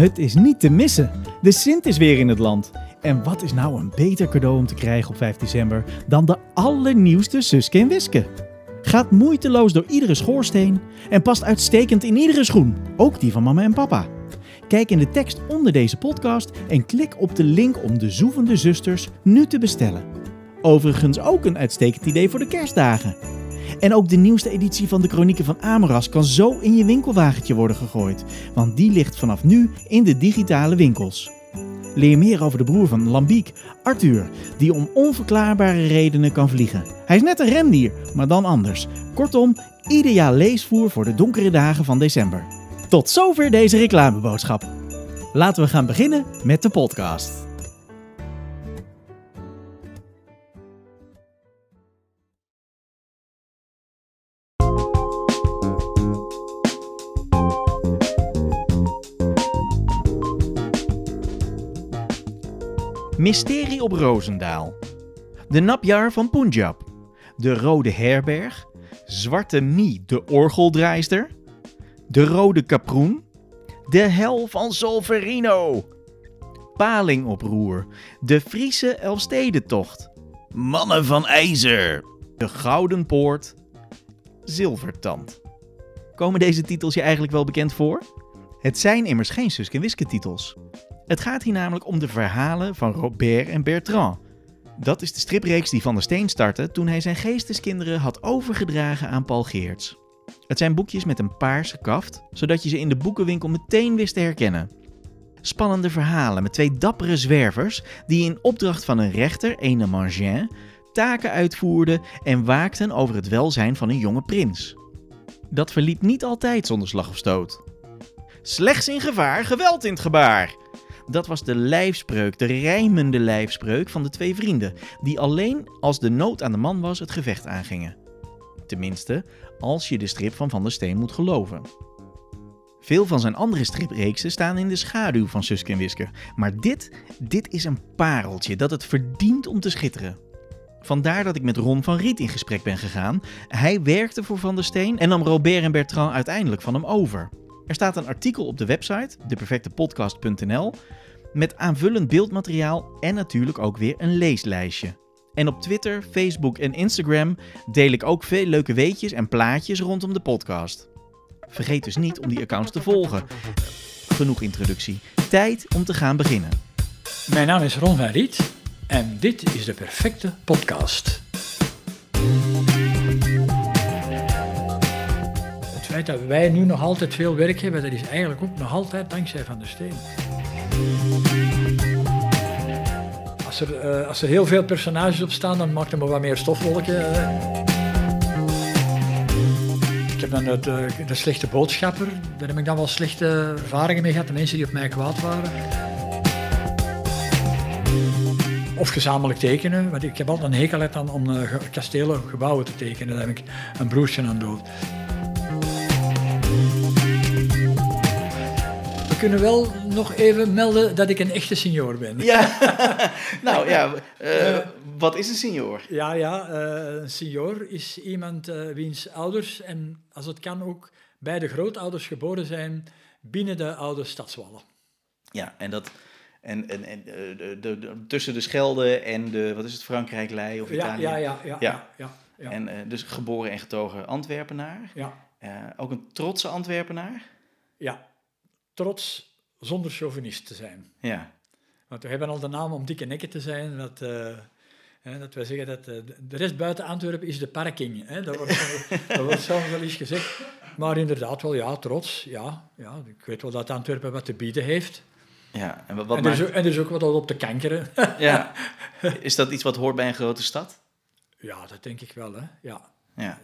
Het is niet te missen. De Sint is weer in het land. En wat is nou een beter cadeau om te krijgen op 5 december dan de allernieuwste Suske en Wiske? Gaat moeiteloos door iedere schoorsteen en past uitstekend in iedere schoen, ook die van mama en papa. Kijk in de tekst onder deze podcast en klik op de link om de Zoevende Zusters nu te bestellen. Overigens ook een uitstekend idee voor de kerstdagen. En ook de nieuwste editie van de Chronieken van Amoras kan zo in je winkelwagentje worden gegooid, want die ligt vanaf nu in de digitale winkels. Leer meer over de broer van Lambiek, Arthur, die om onverklaarbare redenen kan vliegen. Hij is net een rendier, maar dan anders. Kortom, ideaal leesvoer voor de donkere dagen van december. Tot zover deze reclameboodschap. Laten we gaan beginnen met de podcast. Mysterie op Rozendaal. De napjaar van Punjab. De Rode Herberg. Zwarte Mie, de orgeldraaister. De Rode Kaproen. De Hel van Solferino. Palingoproer. De Friese Elfstedentocht. Mannen van IJzer. De Gouden Poort. Zilvertand. Komen deze titels je eigenlijk wel bekend voor? Het zijn immers geen Suske titels. Het gaat hier namelijk om de verhalen van Robert en Bertrand. Dat is de stripreeks die Van der Steen startte toen hij zijn geesteskinderen had overgedragen aan Paul Geerts. Het zijn boekjes met een paarse kaft, zodat je ze in de boekenwinkel meteen wist te herkennen. Spannende verhalen met twee dappere zwervers die in opdracht van een rechter, ene Mangin, taken uitvoerden en waakten over het welzijn van een jonge prins. Dat verliep niet altijd zonder slag of stoot. Slechts in gevaar, geweld in het gebaar. Dat was de lijfspreuk, de rijmende lijfspreuk van de twee vrienden, die alleen als de nood aan de man was het gevecht aangingen. Tenminste, als je de strip van Van der Steen moet geloven. Veel van zijn andere stripreeksen staan in de schaduw van Suske en Wiske, maar dit, dit is een pareltje dat het verdient om te schitteren. Vandaar dat ik met Ron van Riet in gesprek ben gegaan. Hij werkte voor Van der Steen en nam Robert en Bertrand uiteindelijk van hem over. Er staat een artikel op de website, deperfectepodcast.nl, met aanvullend beeldmateriaal en natuurlijk ook weer een leeslijstje. En op Twitter, Facebook en Instagram deel ik ook veel leuke weetjes en plaatjes rondom de podcast. Vergeet dus niet om die accounts te volgen. Genoeg introductie. Tijd om te gaan beginnen. Mijn naam is Ron van Riet en dit is de perfecte podcast. Het feit dat wij nu nog altijd veel werk hebben, dat is eigenlijk ook nog altijd dankzij Van der Steen. Als er, uh, als er heel veel personages op staan, dan maakt er maar wat meer stofwolken. Uh. Ik heb dan het, uh, de slechte boodschapper, daar heb ik dan wel slechte ervaringen mee gehad, de mensen die op mij kwaad waren. Of gezamenlijk tekenen, want ik heb altijd een hekel aan om kastelen, gebouwen te tekenen. Daar heb ik een broertje aan dood. Kunnen wel nog even melden dat ik een echte senior ben. Ja, nou ja, uh, wat is een senior? Ja, ja uh, een senior is iemand uh, wiens ouders, en als het kan ook beide grootouders geboren zijn, binnen de oude stadswallen. Ja, en dat... En, en, en de, de, de, tussen de Schelde en de, wat is het, Frankrijk-Lei of Italië? Ja, ja, ja. ja, ja, ja En dus geboren en getogen Antwerpenaar. Ja. ook een trotse Antwerpenaar. Ja, trots zonder chauvinist te zijn. Ja. Want we hebben al de naam om dikke nekken te zijn, dat, uh, hè, dat wij zeggen dat uh, de rest buiten Antwerpen is de parking. Hè. Dat, wordt, dat wordt soms wel eens gezegd. Maar inderdaad wel, ja, trots. Ja, ja, ik weet wel dat Antwerpen wat te bieden heeft. Ja, en, wat en, er is, ook, en er is ook wat op te kankeren. Ja. Is dat iets wat hoort bij een grote stad? Ja, dat denk ik wel, hè. Ja. ja.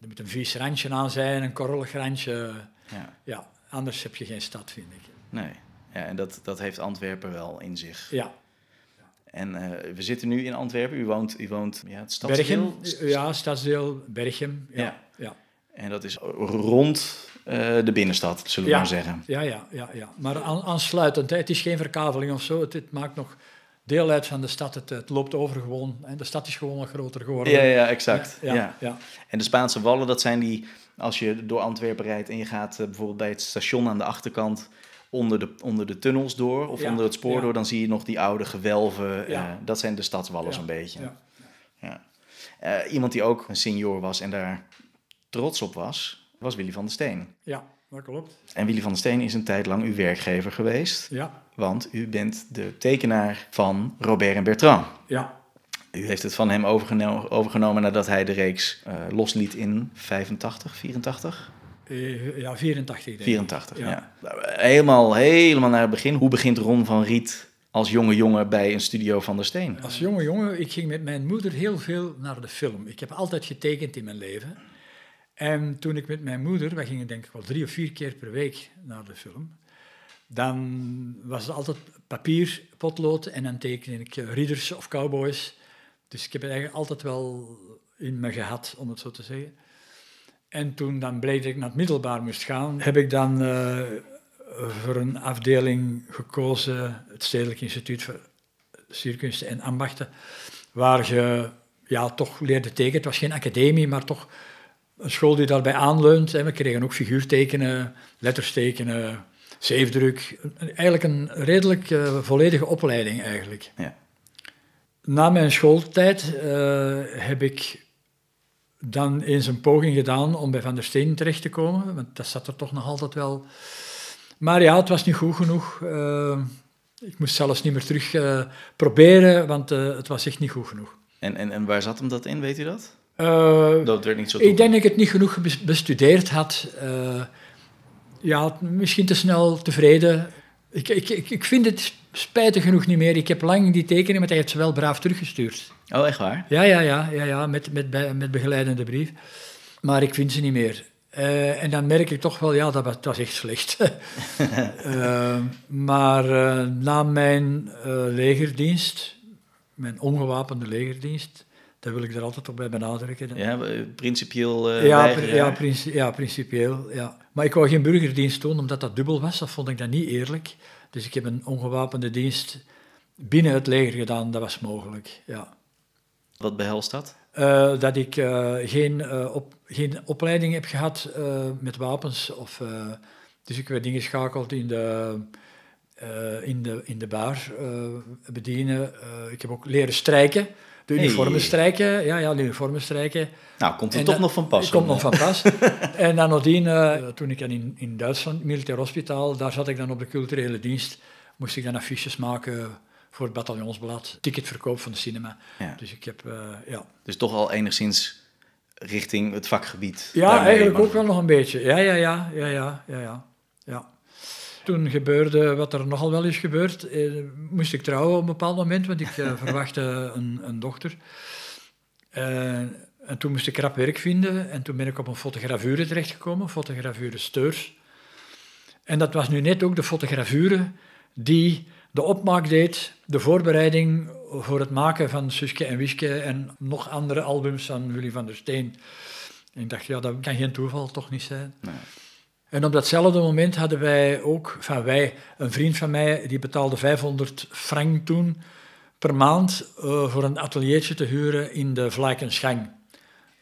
Er moet een vies randje aan zijn, een korrelig randje. Ja. ja. Anders heb je geen stad, vind ik. Nee, ja, en dat, dat heeft Antwerpen wel in zich. Ja. En uh, we zitten nu in Antwerpen. U woont, u woont ja, het stadsdeel? Berchem, ja, stadsdeel Berchem. Ja. ja. ja. En dat is rond uh, de binnenstad, zullen we ja. maar zeggen. Ja, ja, ja, ja. maar aan, aansluitend. Hè. Het is geen verkaveling of zo. Het, het, maakt nog deel uit van de stad. Het, het loopt over gewoon. Hè. De stad is gewoon nog groter geworden. Ja, ja, exact. Ja, ja, ja. En de Spaanse wallen, dat zijn die als je door Antwerpen rijdt en je gaat uh, bijvoorbeeld bij het station aan de achterkant onder de, onder de tunnels door of onder het spoor door, dan zie je nog die oude gewelven. Ja. eh, dat zijn de stadswallen een beetje. ja. Ja. Eh, iemand die ook een senior was en daar trots op was, was Willy van der Steen. Ja, dat klopt. En Willy van der Steen is een tijd lang uw werkgever geweest, Ja, want u bent de tekenaar van Robert en Bertrand. ja, U heeft het van hem overgeno- overgenomen nadat hij de reeks eh, losliet in 85, 84? Eh, ja 84 denk ik. 84, ja. Ja. Helemaal, helemaal naar het begin. Hoe begint Ron van Riet als jonge jongen bij een studio van der Steen? Als jonge jongen, ik ging met mijn moeder heel veel naar de film. Ik heb altijd getekend in mijn leven. En toen ik met mijn moeder, wij gingen denk ik wel drie of vier keer per week naar de film, dan was het altijd papier, potlood en dan tekende ik eh, ridders of cowboys. Dus ik heb het eigenlijk altijd wel in me gehad, om het zo te zeggen. En toen dan bleek dat ik naar het middelbaar moest gaan, heb ik dan eh, voor een afdeling gekozen, het Stedelijk Instituut voor Sierkunsten en Ambachten, waar je ja, toch leerde tekenen. Het was geen academie, maar toch een school die daarbij aanleunt. En we kregen ook figuurtekenen, letters tekenen, zeefdruk. Eigenlijk een redelijk eh, volledige opleiding eigenlijk. Ja. Na mijn schooltijd eh, heb ik dan eens een poging gedaan om bij Van der Steen terecht te komen, want dat zat er toch nog altijd wel. Maar ja, het was niet goed genoeg. Eh, ik moest zelfs niet meer terug proberen, want het was echt niet goed genoeg. En, en, en waar zat hem dat in, weet u dat? Eh, Dat werd niet zo ik denk dat ik het niet genoeg bes- bestudeerd had. Eh, ja, misschien te snel tevreden. Ik, ik, ik, vind het spijtig genoeg niet meer. Ik heb lang die tekeningen, maar hij heeft ze wel braaf teruggestuurd. Oh, echt waar? Ja, ja, ja, ja, ja met, met, met begeleidende brief. Maar ik vind ze niet meer. Eh, en dan merk ik toch wel, ja, dat was, dat was echt slecht. Maar na mijn legerdienst, mijn ongewapende legerdienst, daar wil ik er altijd op bij benadrukken. Ja, eh, principieel eh Ja, ja, princi- ja, principieel. Ja. Maar ik wou geen burgerdienst doen, omdat dat dubbel was. Dat vond ik dan niet eerlijk. Dus ik heb een ongewapende dienst binnen het leger gedaan. Dat was mogelijk, ja. Wat behelst dat? Eh, dat ik geen, op, geen opleiding heb gehad eh, met wapens. Of, dus ik werd ingeschakeld in de, in de, in de bar bedienen. Ik heb ook leren strijken. De Hey. uniformen strijken. Ja, ja, de uniformen strijken. Nou, komt er En toch dat- nog van pas. Komt nog van pas. en dan nadien, eh, toen ik in, in Duitsland, militair hospitaal, daar zat ik dan op de culturele dienst, moest ik dan affiches maken voor het bataljonsblad, ticketverkoop van de cinema. Ja. Dus ik heb, eh, ja. Dus toch al enigszins richting het vakgebied. Ja, eigenlijk ook wel nog een beetje. Ja, ja, ja, ja, ja, ja, ja. ja. Toen gebeurde wat er nogal wel is gebeurd. Eh, moest ik trouwen op een bepaald moment, want ik eh, verwachtte een, een dochter. Eh, en toen moest ik rap werk vinden. En toen ben ik op een fotogravure terechtgekomen, fotogravure Steurs. En dat was nu net ook de fotogravure die de opmaak deed, de voorbereiding voor het maken van Suske en Wiske en nog andere albums van Willy van der Steen. En ik dacht, ja, dat kan geen toeval toch niet zijn. Nee. En op datzelfde moment hadden wij ook, van wij, een vriend van mij, die betaalde 500 frank toen per maand eh, voor een ateliertje te huren in de Vlakenschang.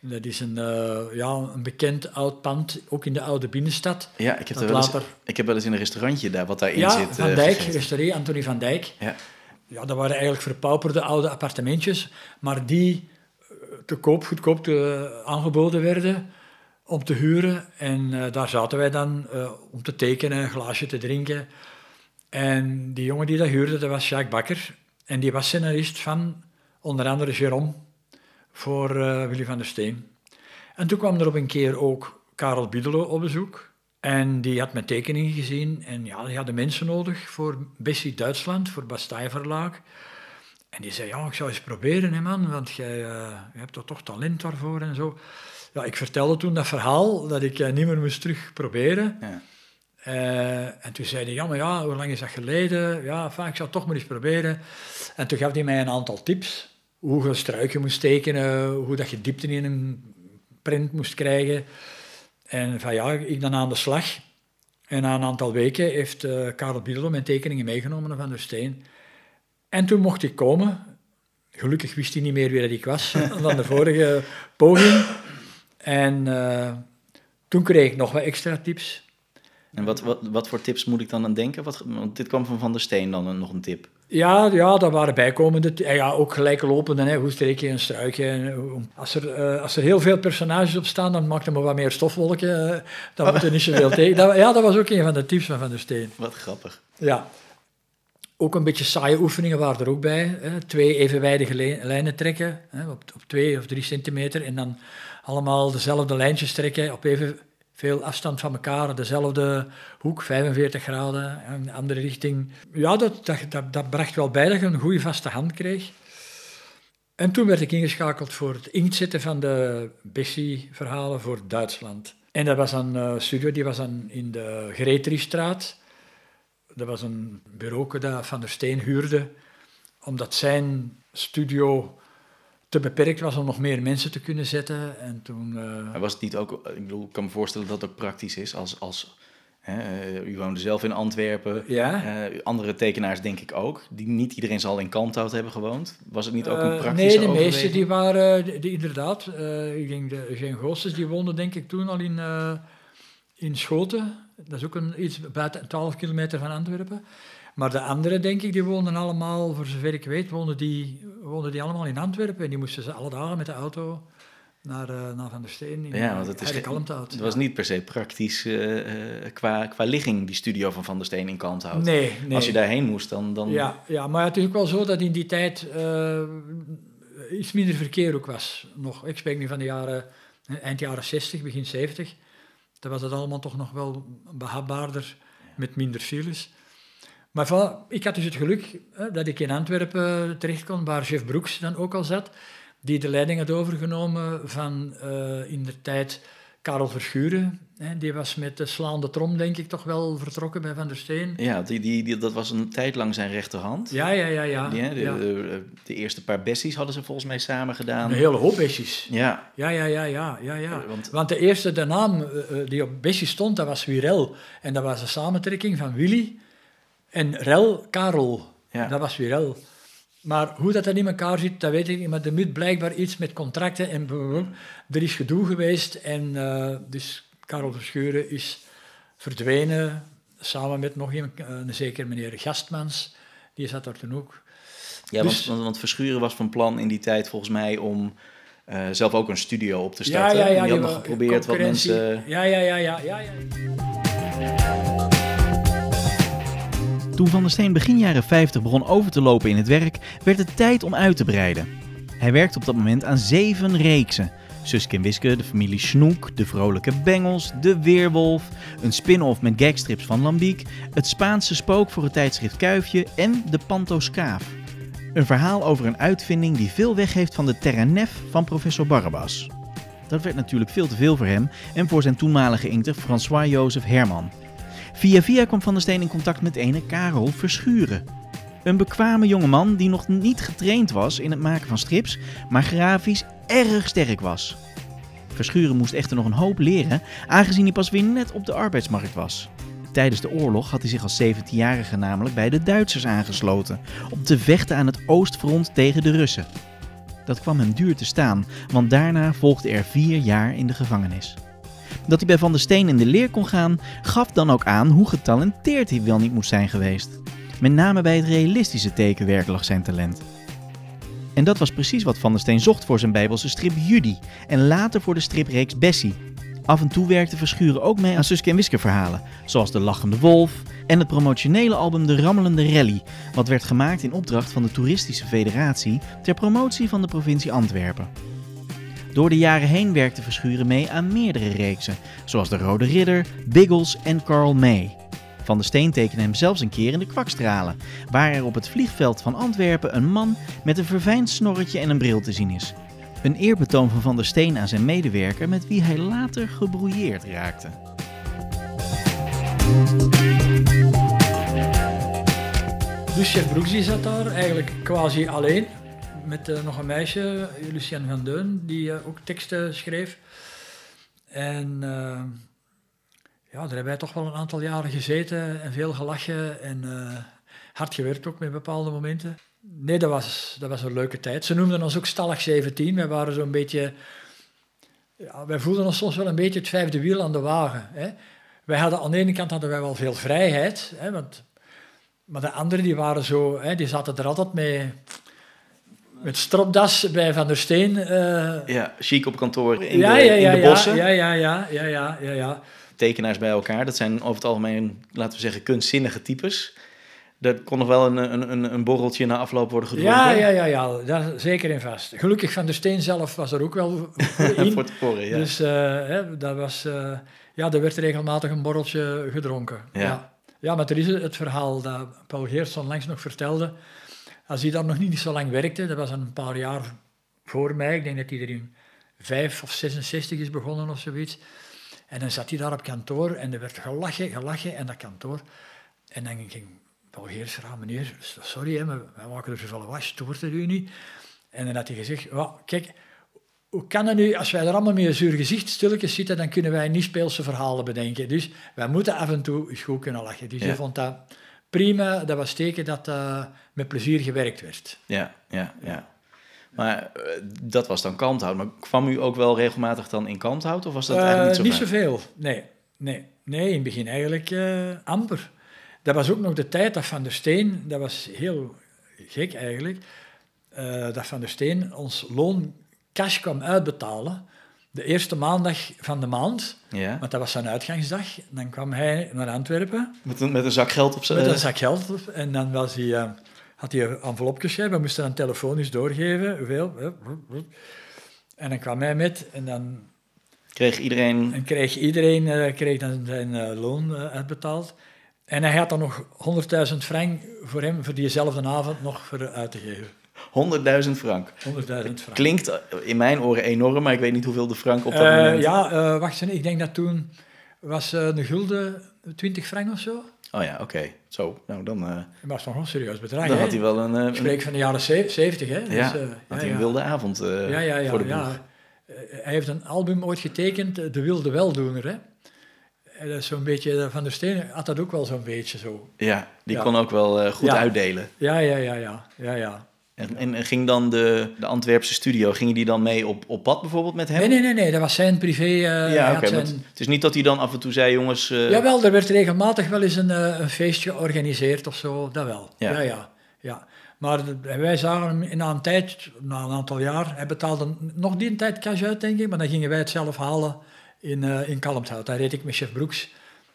Dat is een, eh, ja, een bekend oud pand, ook in de oude binnenstad. Ja, ik heb, er wel eens, ik heb wel eens in een restaurantje daar, wat daarin ja, zit. Van eh, Dijk, restaurant Antonie van Dijk. Ja. Ja, dat waren eigenlijk verpauperde oude appartementjes, maar die te koop, goedkoop te, aangeboden werden om te huren. En eh, daar zaten wij dan eh, om te tekenen, een glaasje te drinken. En die jongen die dat huurde, dat was Jacques Bakker. En die was scenarist van onder andere Jérôme voor eh, Willy van der Steen. En toen kwam er op een keer ook Karel Biedelo op bezoek. En die had mijn tekeningen gezien. En ja, die hadden mensen nodig voor Bessie Duitsland, voor Bastille Verlaag. En die zei, ja, ik zou eens proberen, hè, man, want jij hebt toch toch talent daarvoor en zo. Ja, ik vertelde toen dat verhaal, dat ik eh, niet meer moest terug proberen. Ja. Eh, en toen zei hij, ja, maar ja, hoe lang is dat geleden? Ja, enfin, ik zou het toch maar eens proberen. En toen gaf hij mij een aantal tips. Hoe je struiken moest tekenen, hoe dat je diepte in een print moest krijgen. En van ja, ik dan aan de slag. En na een aantal weken heeft eh Karel Biedelo mijn tekeningen meegenomen naar Van der Steen. En toen mocht ik komen. Gelukkig wist hij niet meer wie dat ik was dan de vorige poging. En eh, toen kreeg ik nog wat extra tips. En wat, wat, wat voor tips moet ik dan aan denken? Wat, want dit kwam van Van der Steen dan nog een tip. Ja, ja, dat waren bijkomende. Ja, ook gelijklopende. Hè. Hoe streek je een struikje? Als er, uh, als er heel veel personages op staan, dan maak je maar wat meer stofwolken. Uh, dan moet er niet zoveel tegen. Dat, ja, dat was ook een van de tips van Van der Steen. Wat grappig. Ja. Ook een beetje saaie oefeningen waren er ook bij. Hè. Twee evenwijdige lijnen trekken, hè, op, op twee of drie centimeter. En dan allemaal dezelfde lijntjes trekken op even veel afstand van elkaar, dezelfde hoek, 45 graden, een andere richting. Ja, dat, dat, dat, bracht wel bij dat je een goede vaste hand kreeg. En toen werd ik ingeschakeld voor het inktzetten van de Bessie-verhalen voor Duitsland. En dat was een uh, studio, die was dan in de Greteriestraat. Dat was een bureau dat Van der Steen huurde, omdat zijn studio te beperkt was om nog meer mensen te kunnen zetten. En toen, uh... Was het niet ook, ik bedoel, ik kan me voorstellen dat het ook praktisch is als, als hè, eh, u woonde zelf in Antwerpen, ja? Uh, andere tekenaars denk ik ook, die niet iedereen zal in Kalmthout hebben gewoond. Was het niet ook een praktische Nee, de meeste die waren, die, inderdaad, ik denk de Eugene Goossens, die woonde denk ik toen al in, in Schoten. Dat is ook een, iets buiten 12 kilometer van Antwerpen. Maar de anderen, denk ik, die woonden allemaal, voor zover ik weet, woonden die, woonden die allemaal in Antwerpen. En die moesten ze alle dagen met de auto naar, uh, naar Van der Steen in ja, want het, is, het was niet per se praktisch uh, qua, qua ligging, die studio van Van der Steen in Kalmthout. Nee, nee. Als je daarheen moest, dan... dan... Ja, ja, maar het is ook wel zo dat in die tijd uh, iets minder verkeer ook was. Nog, ik spreek nu van de jaren, eind jaren 60, begin 70. Dan was het allemaal toch nog wel behapbaarder met minder files. Maar voilà, ik had dus het geluk hè, dat ik in Antwerpen terecht kon, waar chef Broeks dan ook al zat, die de leiding had overgenomen van uh, in de tijd Karel Verschuren. Hè, die was met de slaande trom, denk ik, toch wel vertrokken bij Van der Steen. Ja, die, die, die dat was een tijd lang zijn rechterhand. Ja, ja, ja. ja. de, ja. De, de, eerste paar bessies hadden ze volgens mij samen gedaan. Een hele hoop bessies. Ja. Ja, ja, ja, ja. ja, ja. Want, Want de eerste, de naam uh, die op bessies stond, dat was Wirel. En dat was een samentrekking van Willy en Rel, Karel, ja. dat was weer Rel. Maar hoe dat dan in elkaar zit, dat weet ik niet. Maar er moet blijkbaar iets met contracten en er is gedoe geweest. En uh, dus Karel Verschuren is verdwenen, samen met nog een, een zeker meneer Gastmans. Die zat daar toen ook. Ja, dus, want, want, Verschuren was van plan in die tijd volgens mij om uh, zelf ook een studio op te starten. Ja, ja, ja. Die had nog geprobeerd wat mensen... Ja, ja, ja, ja, ja. ja. Toen Van der Steen begin jaren 50 begon over te lopen in het werk, werd het tijd om uit te breiden. Hij werkte op dat moment aan zeven reeksen. Suske en Wiske, de familie Snoek, de vrolijke Bengels, de Weerwolf, een spin-off met gagstrips van Lambiek, het Spaanse spook voor het tijdschrift Kuifje en de Pantoskaaf. Een verhaal over een uitvinding die veel weggeeft van de Terranef van professor Barabbas. Dat werd natuurlijk veel te veel voor hem en voor zijn toenmalige inkter François-Joseph Herman. Via via kwam Van der Steen in contact met ene Karel Verschuren. Een bekwame jongeman die nog niet getraind was in het maken van strips, maar grafisch erg sterk was. Verschuren moest echter nog een hoop leren, aangezien hij pas weer net op de arbeidsmarkt was. Tijdens de oorlog had hij zich als 17-jarige namelijk bij de Duitsers aangesloten, om te vechten aan het oostfront tegen de Russen. Dat kwam hem duur te staan, want daarna volgde er vier jaar in de gevangenis. Dat hij bij Van der Steen in de leer kon gaan, gaf dan ook aan hoe getalenteerd hij wel niet moest zijn geweest. Met name bij het realistische tekenwerk lag zijn talent. En dat was precies wat Van der Steen zocht voor zijn Bijbelse strip Judy en later voor de stripreeks Bessie. Af en toe werkte Verschuren ook mee aan Suske en Wiske verhalen, zoals De Lachende Wolf en het promotionele album De Rammelende Rally, wat werd gemaakt in opdracht van de Toeristische Federatie ter promotie van de provincie Antwerpen. Door de jaren heen werkte Verschuren mee aan meerdere reeksen, zoals De Rode Ridder, Biggles en Carl May. Van der Steen tekende hem zelfs een keer in de kwakstralen, waar er op het vliegveld van Antwerpen een man met een verfijnd snorretje en een bril te zien is. Een eerbetoon van Van der Steen aan zijn medewerker met wie hij later gebrouilleerd raakte. Dus chef Broeks zat daar eigenlijk quasi alleen met uh, nog een meisje, Lucienne van Deun, die uh, ook teksten schreef. En uh, ja, daar hebben wij toch wel een aantal jaren gezeten en veel gelachen en hard gewerkt ook met bepaalde momenten. Nee, dat was, dat was een leuke tijd. Ze noemden ons ook Stallig 17. Wij waren zo'n beetje... Ja, wij voelden ons soms wel een beetje het vijfde wiel aan de wagen. Hè? wij hadden aan de ene kant hadden wij wel veel vrijheid, hè, want, maar de anderen die waren zo, hè, die zaten er altijd mee met stropdas bij Van der Steen. eh, Ja, chic op kantoor in, ja, de, ja, ja, in de bossen. Ja, ja, ja, ja, ja, ja, ja. Tekenaars bij elkaar. Dat zijn over het algemeen, laten we zeggen, kunstzinnige types. Er kon nog wel een, een, een, een borreltje na afloop worden gedronken. Ja, ja, ja, ja, daar zeker in vast. Gelukkig Van der Steen zelf was er ook wel in. Voor tevoren, ja. Dus eh, hè, dat was, eh, ja, er werd regelmatig een borreltje gedronken. Ja. Ja, ja. maar er is het verhaal dat Paul Geerts onlangs nog vertelde. Als hij daar nog niet zo lang werkte, dat was een paar jaar voor mij, ik denk dat hij er in 5 of 66 is begonnen of zoiets. En dan zat hij daar op kantoor en er werd gelachen, gelachen en dat kantoor. En dan ging Paul Geerts vragen, meneer, sorry, hè, maar wij maken er zoveel was, stoort het u niet? En dan had hij gezegd, kijk, hoe kan het nu, als wij er allemaal met een zuur gezicht stilletjes zitten, dan kunnen wij niet speelse verhalen bedenken. Dus wij moeten af en toe eens goed kunnen lachen. Dus Ja. je vond dat prima, dat was teken dat eh, met plezier gewerkt werd. Ja, ja, ja. Maar eh, dat was dan Kalmthout. Maar kwam u ook wel regelmatig dan in Kalmthout? Of was dat eigenlijk niet zo niet zoveel, nee. Nee, nee, in het begin eigenlijk eh, amper. Dat was ook nog de tijd dat Van der Steen, dat was heel gek eigenlijk, eh, dat Van der Steen ons loon cash kwam uitbetalen. De eerste maandag van de maand, Ja, want dat was zijn uitgangsdag. Dan kwam hij naar Antwerpen met een, met een zak geld op zijn... met een zak geld. op, En dan was hij, eh, had hij een envelopje geschreven. We moesten dan telefonisch doorgeven. Hoeveel? En dan kwam hij met. En dan kreeg iedereen... en kreeg iedereen eh, kreeg dan zijn eh, loon eh, uitbetaald. En hij had dan nog 100.000 frank voor hem voor diezelfde avond nog voor uit te geven. 100.000 frank. 100.000 frank. Klinkt in mijn oren enorm, maar ik weet niet hoeveel de frank op dat moment... ja, wacht eens, ik denk dat toen was een gulden 20 frank of zo. Oh ja, oké. Zo, nou dan, eh, Dat was nog een serieus bedrag. dan hè? had hij wel een... eh, Ik een- spreek van de jaren ze- 70, hè? Dus, ja, eh, had ja, hij een ja. wilde avond eh, Ja, ja, ja. voor de boeg. ja. Eh, Hij heeft een album ooit getekend, eh, De Wilde Weldoener. Hè? En dat is zo'n beetje, eh, Van der Steen had dat ook wel zo'n beetje zo. Ja, die kon ook wel eh, goed uitdelen. Ja, ja, ja, ja. ja, ja. En, en, en ging dan de, de Antwerpse studio, gingen die dan mee op, op pad bijvoorbeeld met hem? Nee, nee, nee, nee, dat was zijn privé. hij ja, zijn- Het is niet dat hij dan af en toe zei, jongens... eh, Jawel, er werd regelmatig wel eens een, eh, een feestje georganiseerd of zo, dat wel. Ja. Ja, ja, ja. Maar wij zagen hem na een tijd, na een aantal jaar, hij betaalde nog die tijd cash uit, denk ik, maar dan gingen wij het zelf halen in, eh in Kalmthout. Daar reed ik met chef Broeks,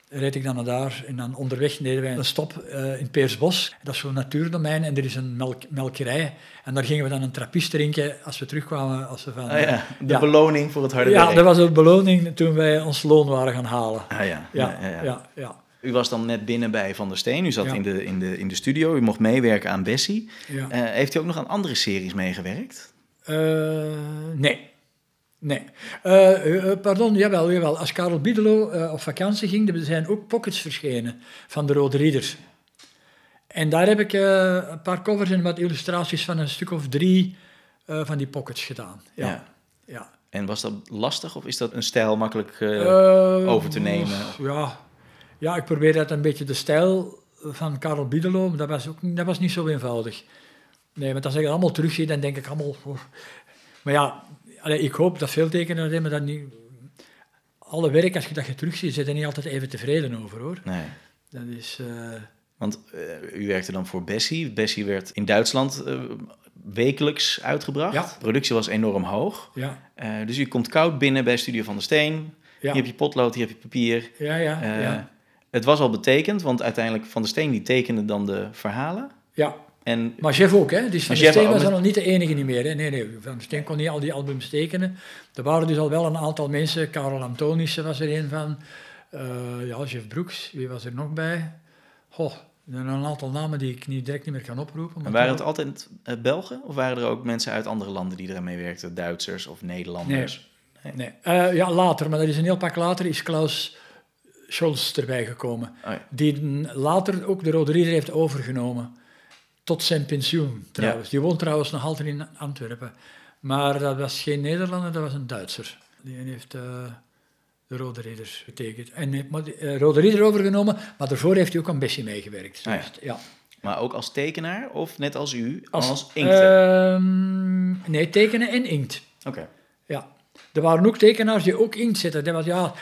reed ik dan naar daar en dan onderweg deden wij een stop eh, in Peersbos. Dat is zo'n natuurdomein en er is een melk, melkerij. En daar gingen we dan een trappist drinken als we terugkwamen. Als we van, ah ja, de Ja. beloning voor het harde ja, werk. dat was de beloning toen wij ons loon waren gaan halen. Ah ja, ja, Ja, ja, ja. ja, ja. U was dan net binnen bij Van der Steen. U zat Ja. in, de, in, de, in de studio. U mocht meewerken aan Bessie. ja. Eh, heeft u ook nog aan andere series meegewerkt? Eh, nee. Nee. Eh, pardon, jawel, jawel. Als Karel Biedelo eh, op vakantie ging, er zijn ook pockets verschenen van de Rode Rieder. En daar heb ik een paar covers en wat illustraties van een stuk of drie van die pockets gedaan. Ja. Ja. ja. En was dat lastig of is dat een stijl makkelijk... over te nemen? Ja. ja, ik probeer dat een beetje de stijl van Karel Biedelo, maar dat was, ook, dat was niet zo eenvoudig. Nee, want als ik het allemaal terugzie, dan denk ik allemaal... oh. Maar ja, allee, ik hoop dat veel tekenaars hebben dat niet... Alle werk, als je dat je terugziet, zit er niet altijd even tevreden over, hoor. Nee. Dat is... eh, Want eh, u werkte dan voor Bessie. Bessie werd in Duitsland eh, wekelijks uitgebracht. Ja. De productie was enorm hoog. ja, dus u komt koud binnen bij Studio van der Steen. ja, Hier heb je potlood, hier heb je papier. ja, ja, ja, Het was al betekend, want uiteindelijk Van der Steen die tekende dan de verhalen. ja. En Maar Jeff ook, hè? Dus Van der Steen was dan nog niet de enige niet meer. Hè? Nee, nee, Van der Steen kon niet al die albums tekenen. Er waren dus al wel een aantal mensen. Karel Antonissen was er een van. Eh, ja, Jeff Broeks, wie was er nog bij? Goh, er zijn een aantal namen die ik niet, direct niet meer kan oproepen. maar en waren het altijd eh, Belgen of waren er ook mensen uit andere landen die eraan meewerkten? Duitsers of Nederlanders? Nee. Eh, ja, later, maar dat is een heel pak later, is Klaus Scholz erbij gekomen. Oh ja. Die later ook de Rode Ridder heeft overgenomen. Tot zijn pensioen trouwens. Die woont trouwens nog altijd in Antwerpen. Maar dat was geen Nederlander, dat was een Duitser. Die heeft eh, de Rode Ridder getekend. En heeft die, eh, Rode Ridder overgenomen, maar daarvoor heeft hij ook aan Bessie meegewerkt. Ah ja. Dus, ja. Maar ook als tekenaar of net als u, als, Als, inkter? ehm, nee, tekenen en inkt. Oké. Ja. Er waren ook tekenaars die ook inkt zetten. Dat was, ja,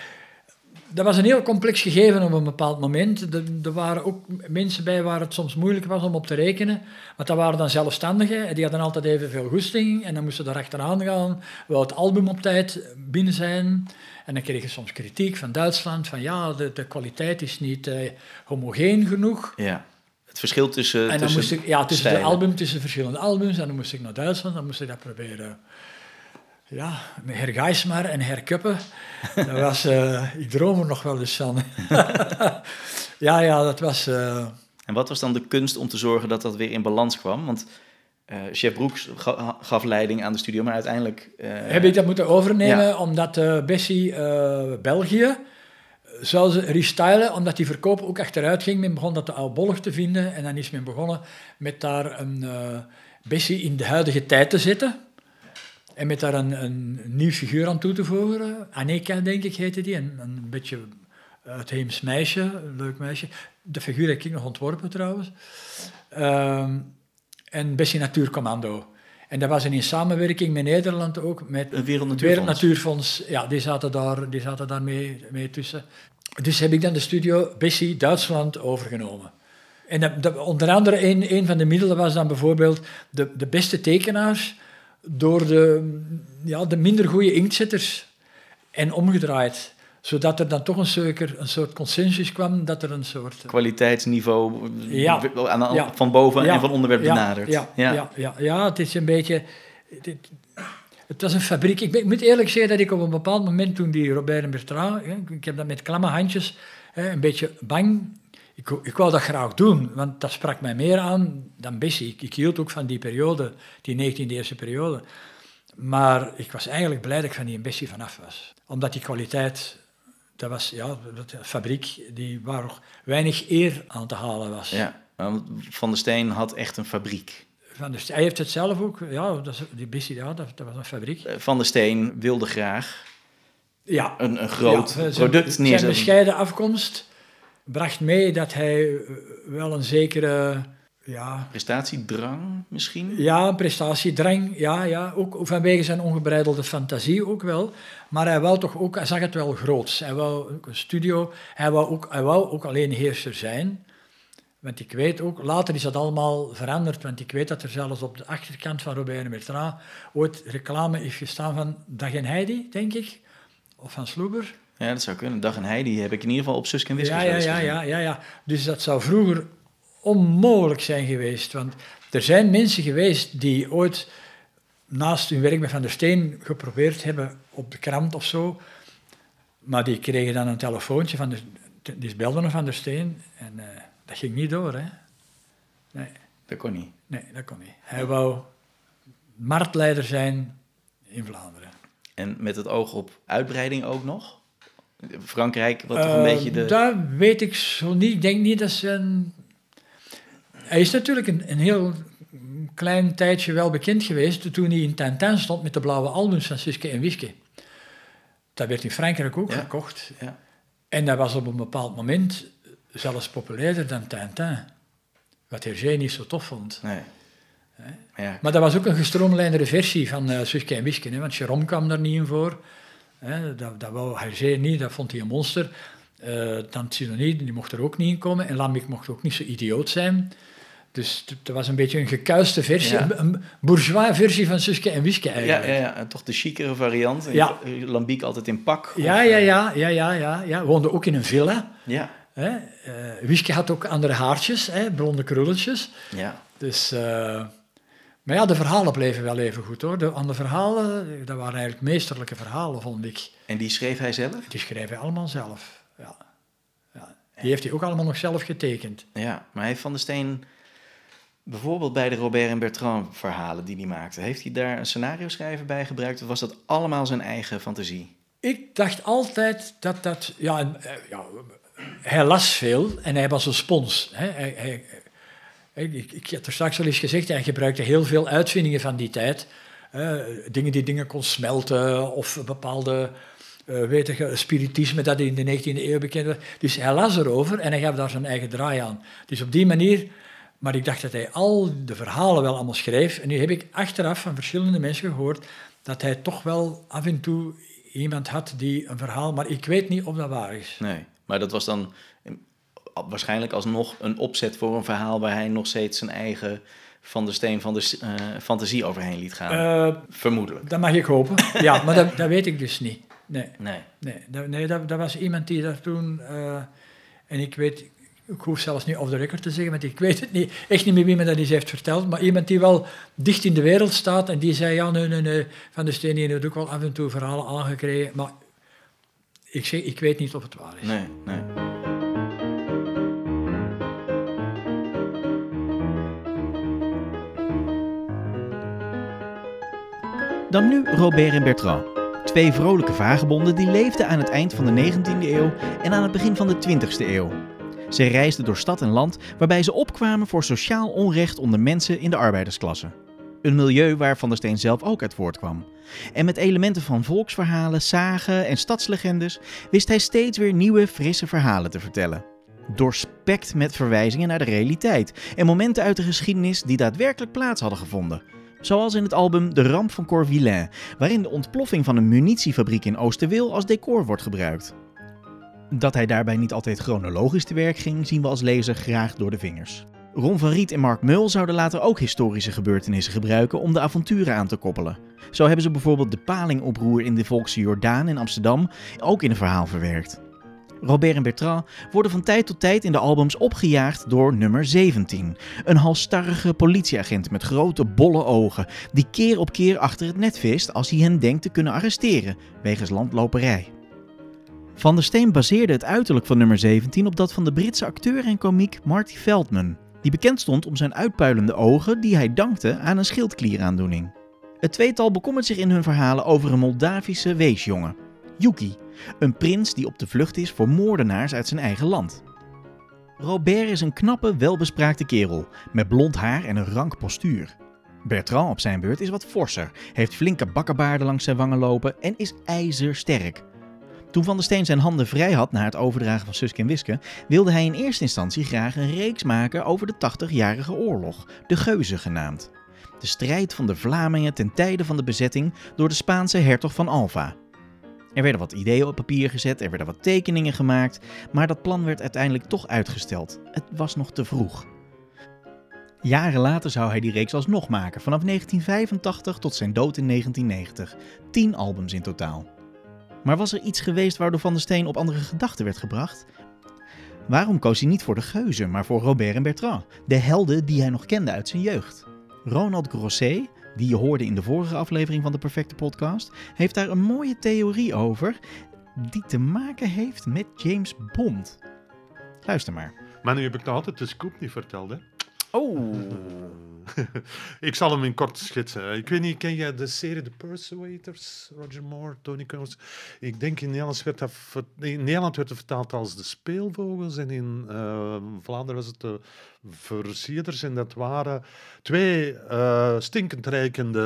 dat was een heel complex gegeven op een bepaald moment. Er, er waren ook mensen bij waar het soms moeilijk was om op te rekenen. Want dat waren dan zelfstandigen. en Die hadden altijd evenveel goesting. En dan moesten er achteraan gaan. Wel het album op tijd binnen zijn. En dan kreeg je soms kritiek van Duitsland. Van ja, de, de kwaliteit is niet uh, homogeen genoeg. Ja. Het verschil tussen. En dan tussen moest ik, ja, tussen de album, tussen verschillende albums. En dan moest ik naar Duitsland. Dan moest ik dat proberen ja, met Herr Geismar en Herr Kuppen. Dat was, eh, ik droom er nog wel eens van. ja, ja, dat was... eh, En wat was dan de kunst om te zorgen dat dat weer in balans kwam? Want eh, chef Broeks ga- gaf leiding aan de studio, maar uiteindelijk. heb ik dat moeten overnemen Ja. omdat Bessie België zou ze restylen, omdat die verkoop ook achteruit ging. Men begon dat te oudbollig te vinden en dan is men begonnen met daar een Bessie in de huidige tijd te zetten. En met daar een, een nieuw figuur aan toe te voegen. Aneka, denk ik, heette die. Een, een beetje uitheems meisje, een leuk meisje. De figuur heb ik nog ontworpen trouwens. Ehm, en Bessie Natuurcommando. En dat was in samenwerking met Nederland ook, met Een Wereldnatuurfonds. Wereldnatuurfonds. Ja, die zaten daar, die zaten daar mee, mee tussen. Dus heb ik dan de studio Bessie Duitsland overgenomen. En dat, dat- onder andere een, een van de middelen was dan bijvoorbeeld de, de beste tekenaars door de, ja, de minder goede inktzetters en omgedraaid. Zodat er dan toch een, soort- een soort consensus kwam dat er een soort... kwaliteitsniveau Ja. aan Ja. van boven Ja. en van onderwerp benaderd. Ja, ja. Ja, ja, het is een beetje... dit- het was een fabriek. Ik, ben- ik moet eerlijk zeggen dat ik op een bepaald moment, toen die Robert en Bertrand... hè, ik heb dat met klamme handjes, hè, een beetje bang... Ik, ik wou dat graag doen, want dat sprak mij meer aan dan Bessie. Ik, ik hield ook van die periode, die 19e-eerste periode. Maar ik was eigenlijk blij dat ik van die Bessie vanaf was. Omdat die kwaliteit... Dat was, ja, de fabriek die waar nog weinig eer aan te halen was. Ja, Van der Steen had echt een fabriek. Van de, hij heeft het zelf ook, ja, dat die Bissie, ja, dat, dat was een fabriek. Eh, Van der Steen wilde graag Ja, een, een groot ja, zijn- product Zijn neerzetten. bescheiden afkomst bracht mee dat hij eh, wel een zekere ja, Prestatiedrang misschien? ja, prestatiedrang, ja, ja, ook vanwege zijn ongebreidelde fantasie ook wel. Maar hij wou toch ook, hij zag het wel groots. Hij wou ook een studio, hij wou ook, hij wou ook alleen heerser zijn. Want ik weet ook, later is dat allemaal veranderd, want ik weet dat er zelfs op de achterkant van Robert Bertrand ooit reclame heeft gestaan van Dag en Heidi, denk ik, of van Sloeber. Ja, dat zou kunnen. Dag en Heidi heb ik in ieder geval op Suske en Wiske Ja, ja, ja, gezien. ja, ja, ja. Dus dat zou vroeger onmogelijk zijn geweest. Want er zijn mensen geweest die ooit naast hun werk met Van der Steen geprobeerd hebben op de krant of zo. Maar die kregen dan een telefoontje van de, die belden Van der Steen en eh, dat ging niet door. Hè? Nee, Dat kon niet. nee, dat kon niet. Hij wou marktleider zijn in Vlaanderen. En met het oog op uitbreiding ook nog? Frankrijk, wat toch een Eh, beetje de... Dat weet ik zo niet. Ik denk niet dat ze een... Hij is natuurlijk een, een heel klein tijdje wel bekend geweest toen hij in Tintin stond met de blauwe albums van Suske en Wiske. Dat werd in Frankrijk ook Ja. gekocht. Ja. En dat was op een bepaald moment zelfs populairder dan Tintin. Wat Hergé niet zo tof vond. Nee. Maar ja, Maar dat was ook een gestroomlijndere versie van uh, Suske en Wiske, hè, want Jérôme kwam daar niet in voor. Hè, dat, dat wou Hergé niet, dat vond hij een monster. Uh, Tante Sidonie, die mocht er ook niet in komen. En Lambic mocht ook niet zo idioot zijn. Dus het was een beetje een gekuiste versie, Ja. een, bourgeois versie van Suske en Wiske ja, eigenlijk. ja, ja, en toch de chicere variant. Ja. Lambiek altijd in pak. Ja, of, ja, eh, ja, ja, ja, ja, ja. Woonde ook in een villa. Ja, Hè. Uh, Wiske had ook andere haartjes, hè, blonde krulletjes. ja. Dus, uh, maar ja, de verhalen bleven wel even goed hoor. De, aan de verhalen, dat waren eigenlijk meesterlijke verhalen, vond ik. En die schreef hij zelf? Die schreef hij allemaal zelf. Ja. Ja. Die heeft hij ook allemaal nog zelf getekend. Ja, maar heeft Van der Steen bijvoorbeeld bij de Robert en Bertrand verhalen die hij maakte, heeft hij daar een scenario schrijver bij gebruikt of was dat allemaal zijn eigen fantasie? Ik dacht altijd dat dat... Ja, en, uh, ja hij las veel en hij was een spons. Hè. Hij, hij, ik, ik had er straks al eens gezegd, hij gebruikte heel veel uitvindingen van die tijd. Uh, dingen die dingen kon smelten of bepaalde uh, weet spiritisme dat in de 19e eeuw bekend was. Dus hij las erover en hij gaf daar zijn eigen draai aan. Dus op die manier... Maar ik dacht dat hij al de verhalen wel allemaal schreef. En nu heb ik achteraf van verschillende mensen gehoord dat hij toch wel af en toe iemand had die een verhaal, maar ik weet niet of dat waar is. Nee, maar dat was dan eh, waarschijnlijk alsnog een opzet voor een verhaal waar hij nog steeds zijn eigen van de steen van de eh, fantasie overheen liet gaan. Eh, Vermoedelijk. dat mag ik hopen. Ja, maar dat, dat weet ik dus niet. Nee, Nee. nee, dat, nee dat, dat was iemand die daar toen... eh, en ik weet, ik hoef zelfs niet off the record te zeggen, want ik weet het niet, echt niet meer wie me dat eens heeft verteld, maar iemand die wel dicht in de wereld staat en die zei, ja, nee, nee, nee, Van de Steen die heeft ook wel af en toe verhalen aangekregen, maar ik, zeg, ik weet niet of het waar is. Nee, nee. Dan nu Robert en Bertrand. Twee vrolijke vagebonden die leefden aan het eind van de 19e eeuw en aan het begin van de 20e eeuw. Ze reisden door stad en land waarbij ze opkwamen voor sociaal onrecht onder mensen in de arbeidersklasse. Een milieu waar Van der Steen zelf ook uit voortkwam. En met elementen van volksverhalen, zagen en stadslegendes wist hij steeds weer nieuwe, frisse verhalen te vertellen. Doorspekt met verwijzingen naar de realiteit en momenten uit de geschiedenis die daadwerkelijk plaats hadden gevonden. Zoals in het album De Ramp van Corvillain, waarin de ontploffing van een munitiefabriek in Oosterweel als decor wordt gebruikt. Dat hij daarbij niet altijd chronologisch te werk ging, zien we als lezer graag door de vingers. Ron van Riet en Mark Mul zouden later ook historische gebeurtenissen gebruiken om de avonturen aan te koppelen. Zo hebben ze bijvoorbeeld de palingoproer in de Volkse Jordaan in Amsterdam ook in een verhaal verwerkt. Robert en Bertrand worden van tijd tot tijd in de albums opgejaagd door nummer 17. Een halstarrige politieagent met grote bolle ogen, die keer op keer achter het net vist als hij hen denkt te kunnen arresteren, wegens landloperij. Van der Steen baseerde het uiterlijk van nummer 17 op dat van de Britse acteur en komiek Marty Feldman, die bekend stond om zijn uitpuilende ogen die hij dankte aan een schildklieraandoening. Het tweetal bekommert zich in hun verhalen over een Moldavische weesjongen, Yuki, een prins die op de vlucht is voor moordenaars uit zijn eigen land. Robert is een knappe, welbespraakte kerel, met blond haar en een rank postuur. Bertrand op zijn beurt is wat forser, heeft flinke bakkenbaarden langs zijn wangen lopen en is ijzersterk. Toen Van der Steen zijn handen vrij had na het overdragen van Suske en Wiske, wilde hij in eerste instantie graag een reeks maken over de 80-jarige oorlog, de Geuzen genaamd. De strijd van de Vlamingen ten tijde van de bezetting door de Spaanse hertog van Alva. Er werden wat ideeën op papier gezet, er werden wat tekeningen gemaakt, maar dat plan werd uiteindelijk toch uitgesteld. Het was nog te vroeg. Jaren later zou hij die reeks alsnog maken, vanaf 1985 tot zijn dood in 1990. Tien albums in totaal. Maar was er iets geweest waardoor Van der Steen op andere gedachten werd gebracht? Waarom koos hij niet voor de geuzen, maar voor Robert en Bertrand, de helden die hij nog kende uit zijn jeugd? Ronald Grosset, die je hoorde in de vorige aflevering van de Perfecte Podcast, heeft daar een mooie theorie over die te maken heeft met James Bond. Luister maar. Maar nu heb ik nog altijd de scoop niet verteld, hè. Oh. ik zal hem in kort schetsen. Ik weet niet, ken jij de serie The Persuaders? Roger Moore, Tony Collins. Ik denk in Nederland werd dat, in Nederland werd het vertaald als de speelvogels en in eh, Vlaanderen was het de versierders. En dat waren twee eh, stinkend rijkende...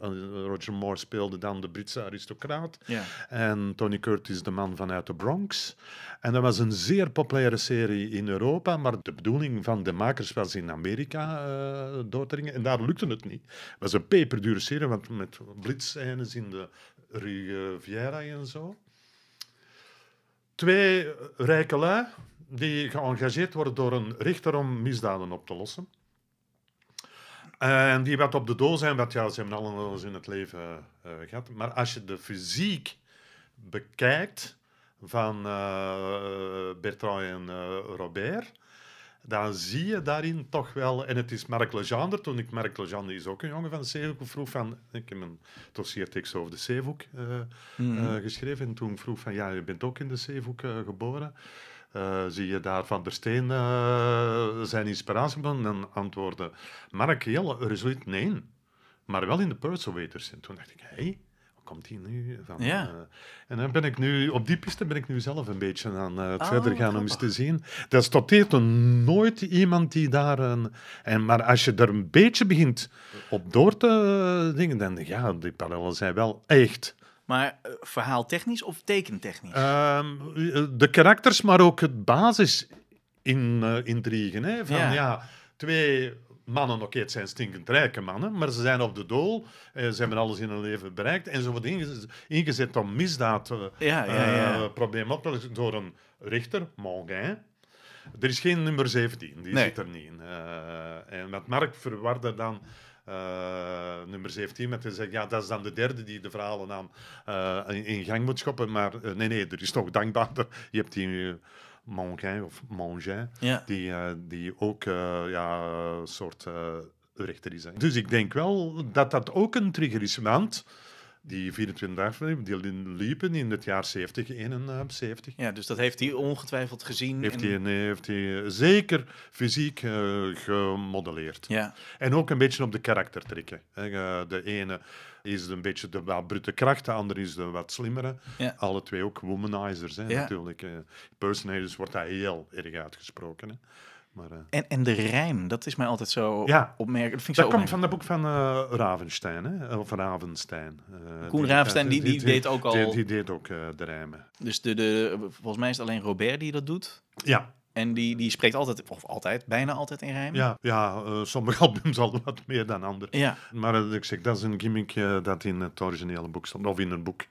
eh, Roger Moore speelde dan de Britse aristocraat. Ja. En Tony Curtis, de man vanuit de Bronx. En dat was een zeer populaire serie in Europa, maar de bedoeling van de makers was in Amerika eh, door te dringen. En daar lukte het niet. Het was een peperdure serie, want met blitsscènes in de Riviera en zo. Twee rijke lui die geëngageerd worden door een rechter om misdaden op te lossen. En die wat op de doos zijn, wat ja, ze hebben alles in het leven eh, gehad. Maar als je de fysiek bekijkt van eh, Bertrand en eh, Robert, dan zie je daarin toch wel... En het is Marc Legendre. Toen ik... Marc Legendre is ook een jongen van de Zeehoek. vroeg van... Ik heb een dossiertekst over de Zeehoek eh, Mhm. geschreven. En toen vroeg van... Ja, je bent ook in de Zeehoek eh, geboren. Eh, zie je daar Van der Steen eh, zijn inspiratie van? En dan antwoordde Mark heel resoluut nee. Maar wel in de Persuaders. En toen dacht ik, hé, hey, hoe komt die nu van? Ja. eh, en dan ben ik nu, op die piste ben ik nu zelf een beetje aan het Oh, verder gaan om eens te zien. Dat stoteert er nooit iemand die daar een... En, maar als je er een beetje begint op door te dingen, dan ja, die parallellen zijn wel echt. Maar eh, verhaaltechnisch of tekentechnisch? Ehm, de karakters, maar ook het basis in, eh, intrigen. Hè? Van, Ja. ja. twee mannen, oké, het zijn stinkend rijke mannen, maar ze zijn op de dool. eh, ze hebben alles in hun leven bereikt. En ze worden ingezet, ingezet om misdaad eh, Ja, ja, op te lossen door een richter, Mongain. Er is geen nummer 17, die Nee. zit er niet in. En met Mark verwarde dan nummer 17 met te zeggen, ja, dat is dan de derde die de verhalen aan eh, in, in gang moet schoppen. Maar eh, nee, nee, er is toch dankbaarder. Je hebt die uh, Mongain of Ja. die, eh, die ook eh, ja, een soort eh, rechter is. hè. Dus ik denk wel dat dat ook een trigger is, want die 24 afleveringen die liepen in het jaar 70, 71. ja, dus dat heeft hij ongetwijfeld gezien. Heeft en- hij, nee, heeft hij zeker fysiek eh, gemodelleerd. Ja, En ook een beetje op de karakter trekken. hè. Eh, De ene is een beetje de wat brute kracht, de andere is de wat slimmere. Ja. Alle twee ook womanizers, hè, Ja. natuurlijk. eh. Personators wordt dat heel erg uitgesproken. Hè. Maar, eh, en, en de rijm, dat is mij altijd zo Ja. opmerkelijk. Dat vind ik dat komt van het boek van eh, Ravenstein, hè? of Ravenstein. Eh, Koen die- Ravenstein, die- die deed ook al- Die, die deed ook eh, de rijmen. Dus de, de, volgens mij is het alleen Robert die dat doet. Ja, En die, die spreekt altijd, of altijd, bijna altijd in rijm. ja, ja eh, sommige albums al wat meer dan andere. Ja, Maar eh, ik zeg, dat is een gimmick eh, dat in het originele boek stond, of in een boek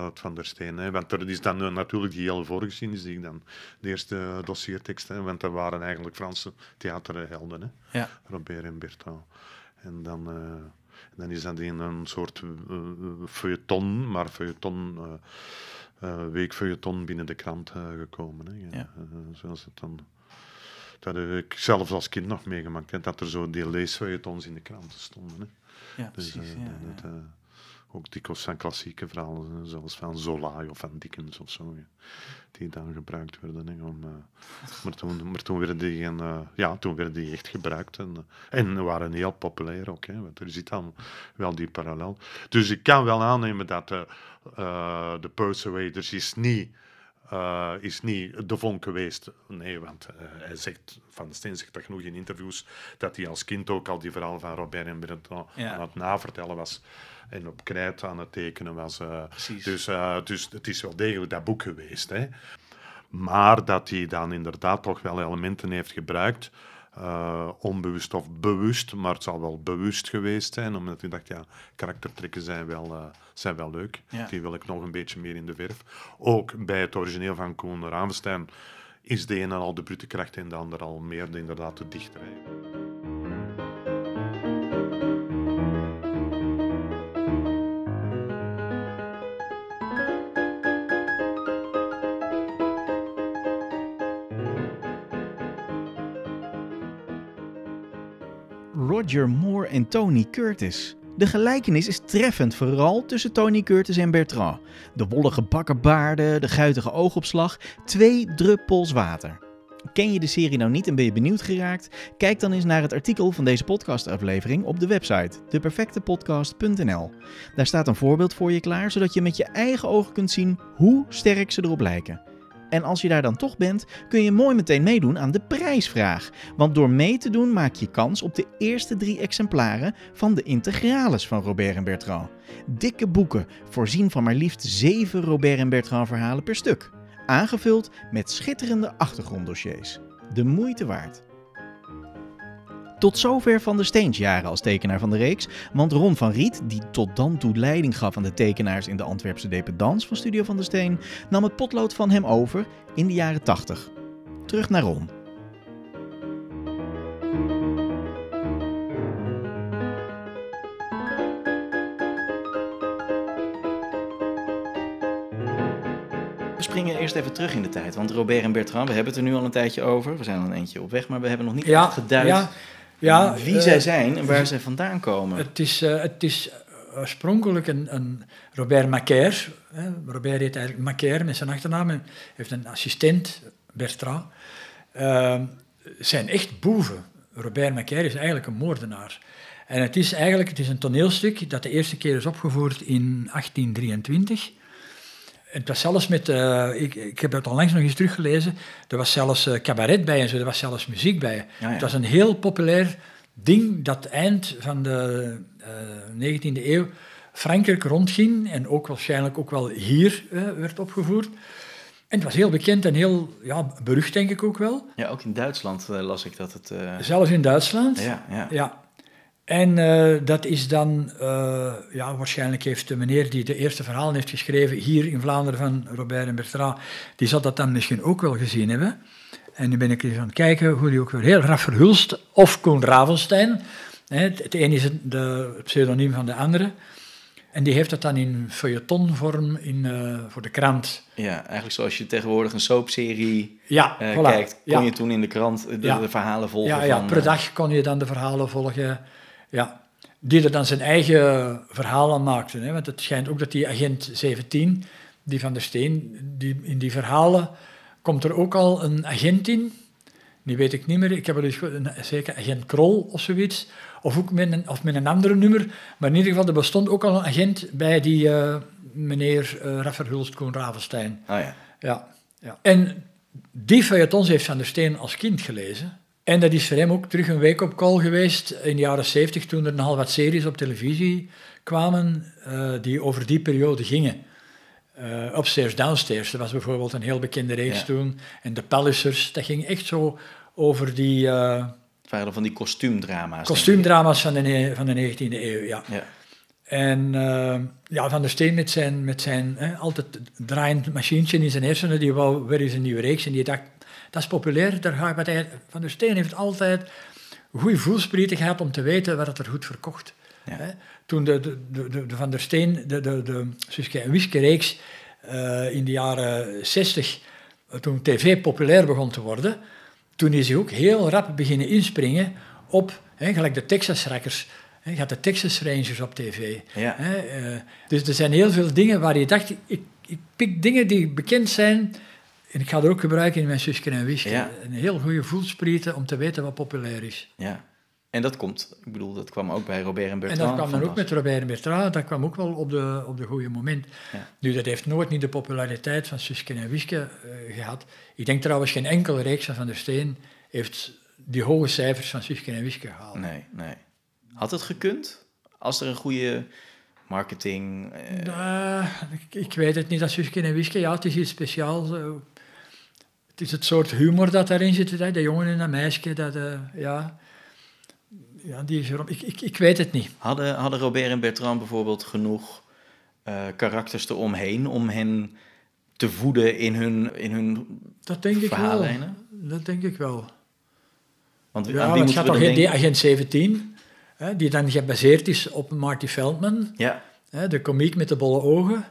dat Van der Steen. Hè. Want er is dan eh, natuurlijk die hele voorgeschiedenis, die ik dan de eerste eh, dossiertekst, hè, want dat waren eigenlijk Franse theaterhelden, hè. ja. Robert en Bertrand. En dan, eh, dan is dat in een soort feuilleton, maar feuilleton, weekfeuilleton binnen de krant gekomen. Hè. Ja. Zoals het dan... Dat heb ik zelfs als kind nog meegemaakt, hè, dat er zo die leesfeuilletons in de kranten stonden. Hè. ja Dus, precies. ja, dat, ook dikwijls van klassieke verhalen, zoals van Zola of van Dickens of zo, ja, die dan gebruikt werden. Hè, om, eh, maar, toen, maar toen werden die, eh, ja, toen werden die echt gebruikt en, eh, en waren heel populair ook, hè, want er zit dan wel die parallel. Dus ik kan wel aannemen dat eh, eh, de is niet eh, is niet de vonk geweest. Nee, want eh, hij zegt, Van de Steen zegt dat genoeg in interviews, dat hij als kind ook al die verhalen van Robert en Ja. aan het navertellen was en op krijt aan het tekenen was. eh. Dus, dus het is wel degelijk dat boek geweest. Hè. Maar dat hij dan inderdaad toch wel elementen heeft gebruikt, eh, onbewust of bewust, maar het zal wel bewust geweest zijn, omdat hij dacht, ja, karaktertrekken zijn wel, eh, zijn wel leuk. Ja. Die wil ik nog een beetje meer in de verf. Ook bij het origineel van Koen Ravenstein is de ene al de brute kracht en de ander al meer de, inderdaad de dichterij. Roger Moore en Tony Curtis. De gelijkenis is treffend, vooral tussen Tony Curtis en Bertrand. De wollige bakkenbaarden, de guitige oogopslag, twee druppels water. Ken je de serie nou niet en ben je benieuwd geraakt? Kijk dan eens naar het artikel van deze podcastaflevering op de website deperfectepodcast.nl. Daar staat een voorbeeld voor je klaar, zodat je met je eigen ogen kunt zien hoe sterk ze erop lijken. En als je daar dan toch bent, kun je mooi meteen meedoen aan de prijsvraag. Want door mee te doen maak je kans op de eerste drie exemplaren van de integrales van Robert en Bertrand. Dikke boeken, voorzien van maar liefst zeven Robert en Bertrand verhalen per stuk. Aangevuld met schitterende achtergronddossiers. De moeite waard. Tot zover Van der Steens jaren als tekenaar van de reeks, want Ron van Riet, die tot dan toe leiding gaf aan de tekenaars in de Antwerpse Dependance van Studio van der Steen, nam het potlood van hem over in de jaren 80. Terug naar Ron. We springen eerst even terug in de tijd, want Robert en Bertrand, we hebben het er nu al een tijdje over. We zijn al een eentje op weg, maar we hebben nog niet Ja, echt geduid ja, ja, wie eh, zij zijn en waar zij vandaan komen. Het is, eh, het is oorspronkelijk een, een Robert Macaire. Hè. Robert heet eigenlijk Macaire met zijn achternaam. Hij heeft een assistent, Bertrand. Ehm, zijn echt boeven. Robert Macaire is eigenlijk een moordenaar. En het is eigenlijk het is een toneelstuk dat de eerste keer is opgevoerd in 1823. Het was zelfs met, eh, ik, ik heb het onlangs nog eens teruggelezen, er was zelfs eh, cabaret bij en zo, er was zelfs muziek bij. Ja, ja. Het was een heel populair ding dat eind van de eh 19e eeuw Frankrijk rondging en ook waarschijnlijk ook wel hier eh, werd opgevoerd. En het was heel bekend en heel ja, berucht, denk ik ook wel. Ja, ook in Duitsland eh, las ik dat het... eh, Zelfs in Duitsland. ja, ja. Ja. En eh, dat is dan, eh, ja, waarschijnlijk heeft de meneer die de eerste verhalen heeft geschreven hier in Vlaanderen van Robert en Bertrand, die zal dat dan misschien ook wel gezien hebben. En nu ben ik eens aan het kijken hoe die ook weer heel Raf Verhulst of Koen Ravelstein. Hè, het, het een is het, de, het pseudoniem van de andere. En die heeft dat dan in feuilletonvorm in, eh, voor de krant. Ja, eigenlijk zoals je tegenwoordig een soapserie Ja, voilà. kijkt, kon ja. je toen in de krant de, Ja. de verhalen volgen Ja, ja, van... per dag kon je dan de verhalen volgen. Ja. Die er dan zijn eigen verhaal aan maakte. Hè? Want het schijnt ook dat die agent 17, die van der Steen, die, in die verhalen komt er ook al een agent in. Die weet ik niet meer. Ik heb er dus een, zeker agent Krol of zoiets. Of ook met een, of met een andere nummer. Maar in ieder geval, er bestond ook al een agent bij die eh, meneer eh Rafferhulst Koen Ravenstein. Oh ja. Ja, ja. En die feuilletons heeft Van der Steen als kind gelezen. En dat is voor hem ook terug een wake-up call geweest in de jaren 70, toen er nogal wat series op televisie kwamen eh, die over die periode gingen. Eh, upstairs, downstairs, dat was bijvoorbeeld een heel bekende reeks Ja. toen. En de Pallisers, dat ging echt zo over die eh, Het waren van die kostuumdrama's. kostuumdrama's van de, van de 19e eeuw. Ja. Ja. En ja, Van der Steen met zijn, met zijn hè, altijd draaiend machientje in zijn hersenen, die wou weer eens een nieuwe reeks. En die dacht, dat is populair, daar ga ik wat hij- Van der Steen heeft altijd goede voelsprieten gehad om te weten wat het er goed verkocht. Ja. Hè. Toen de, de, de, Van der Steen, de, de, de Suske en Wiske reeks eh, in de jaren 60, eh, toen tv populair begon te worden, toen is hij ook heel rap beginnen inspringen op, hè, gelijk de Texas Rackers. Je had de Texas Rangers op tv. Ja. Hè, eh, dus er zijn heel veel dingen waar je dacht, ik, ik pik dingen die bekend zijn en ik ga er ook gebruiken in mijn Suske en Wiske. Ja. Een heel goede voelsprieten om te weten wat populair is. ja. En dat komt, ik bedoel, dat kwam ook bij Robert en En Bertrand. dat kwam dan ook met Robert en Bertrand, dat kwam ook wel op de, op de goede moment. Ja. Nu, dat heeft nooit niet de populariteit van Suske en Wiske eh, gehad. Ik denk trouwens geen enkele reeks van Van der Steen heeft die hoge cijfers van Suske en Wiske gehaald. Nee, nee. Had het gekund? Als er een goede marketing... eh, Nou, ik, ik weet het niet, dat Suske en Wiske, ja, het is iets speciaals. Het is het soort humor dat daarin zit, hè, dat jongen en dat meisje, dat, eh, ja... Ja, die is erom. Ik, ik, ik weet het niet. hadden, hadden Robert en Bertrand bijvoorbeeld genoeg eh, karakters eromheen om hen te voeden in hun, in hun Dat denk ik wel. Dat denk ik wel. Want Ja, aan wie het gaat toch die agent 17, hè, die dan gebaseerd is op Marty Feldman, Ja, hè, de komiek met de bolle ogen.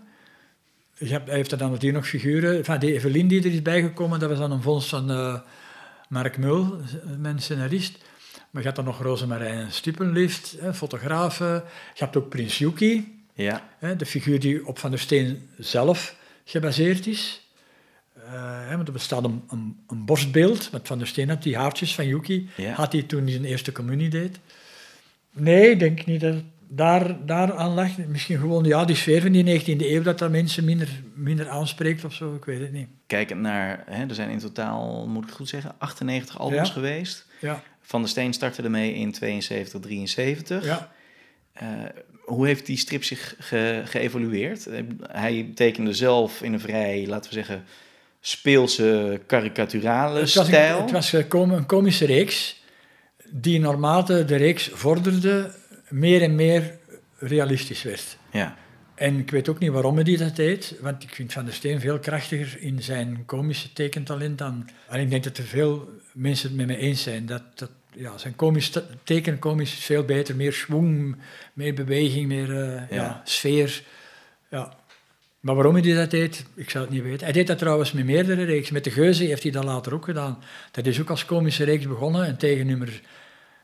Je hebt, hij heeft er dan natuurlijk nog figuren. Van die Evelien die er is bijgekomen, dat was dan een vondst van eh, Mark Mul, mijn scenarist. Maar je hebt dan nog Rosemarijn Stuppenlift, hè, fotografe. Je hebt ook Prins Yuki, ja, hè, de figuur die op Van der Steen zelf gebaseerd is. Eh, hè, want er bestaat een, een, een borstbeeld met Van der Steen op die haartjes van Yuki. Ja. Had hij toen hij zijn eerste communie deed. Nee, ik denk niet dat het daar, daar aan lag. Misschien gewoon ja, die sfeer van die 19e eeuw, dat dat mensen minder, minder aanspreekt of zo. Ik weet het niet. kijkend naar, hè, er zijn in totaal, moet ik het goed zeggen, 98 albums Ja. geweest. Ja, Van der Steen startte ermee in 72, 73. ja. Eh, hoe heeft die strip zich ge- geëvolueerd? Eh, Hij tekende zelf in een vrij, laten we zeggen, speelse, karikaturale Het was, een, stijl. het was een komische reeks, die naarmate de reeks vorderde, meer en meer realistisch werd. Ja, En ik weet ook niet waarom hij dat deed, want ik vind Van der Steen veel krachtiger in zijn komische tekentalent dan... En ik denk dat er veel mensen het met me eens zijn, dat, dat ja, zijn komisch te- teken komisch is veel beter, meer schwung, meer beweging, meer eh, ja. Ja. sfeer. Ja. Maar waarom hij dat deed, ik zou het niet weten. Hij deed dat trouwens met meerdere reeks. Met de Geuze heeft hij dat later ook gedaan. Dat is ook als komische reeks begonnen en tegen nummer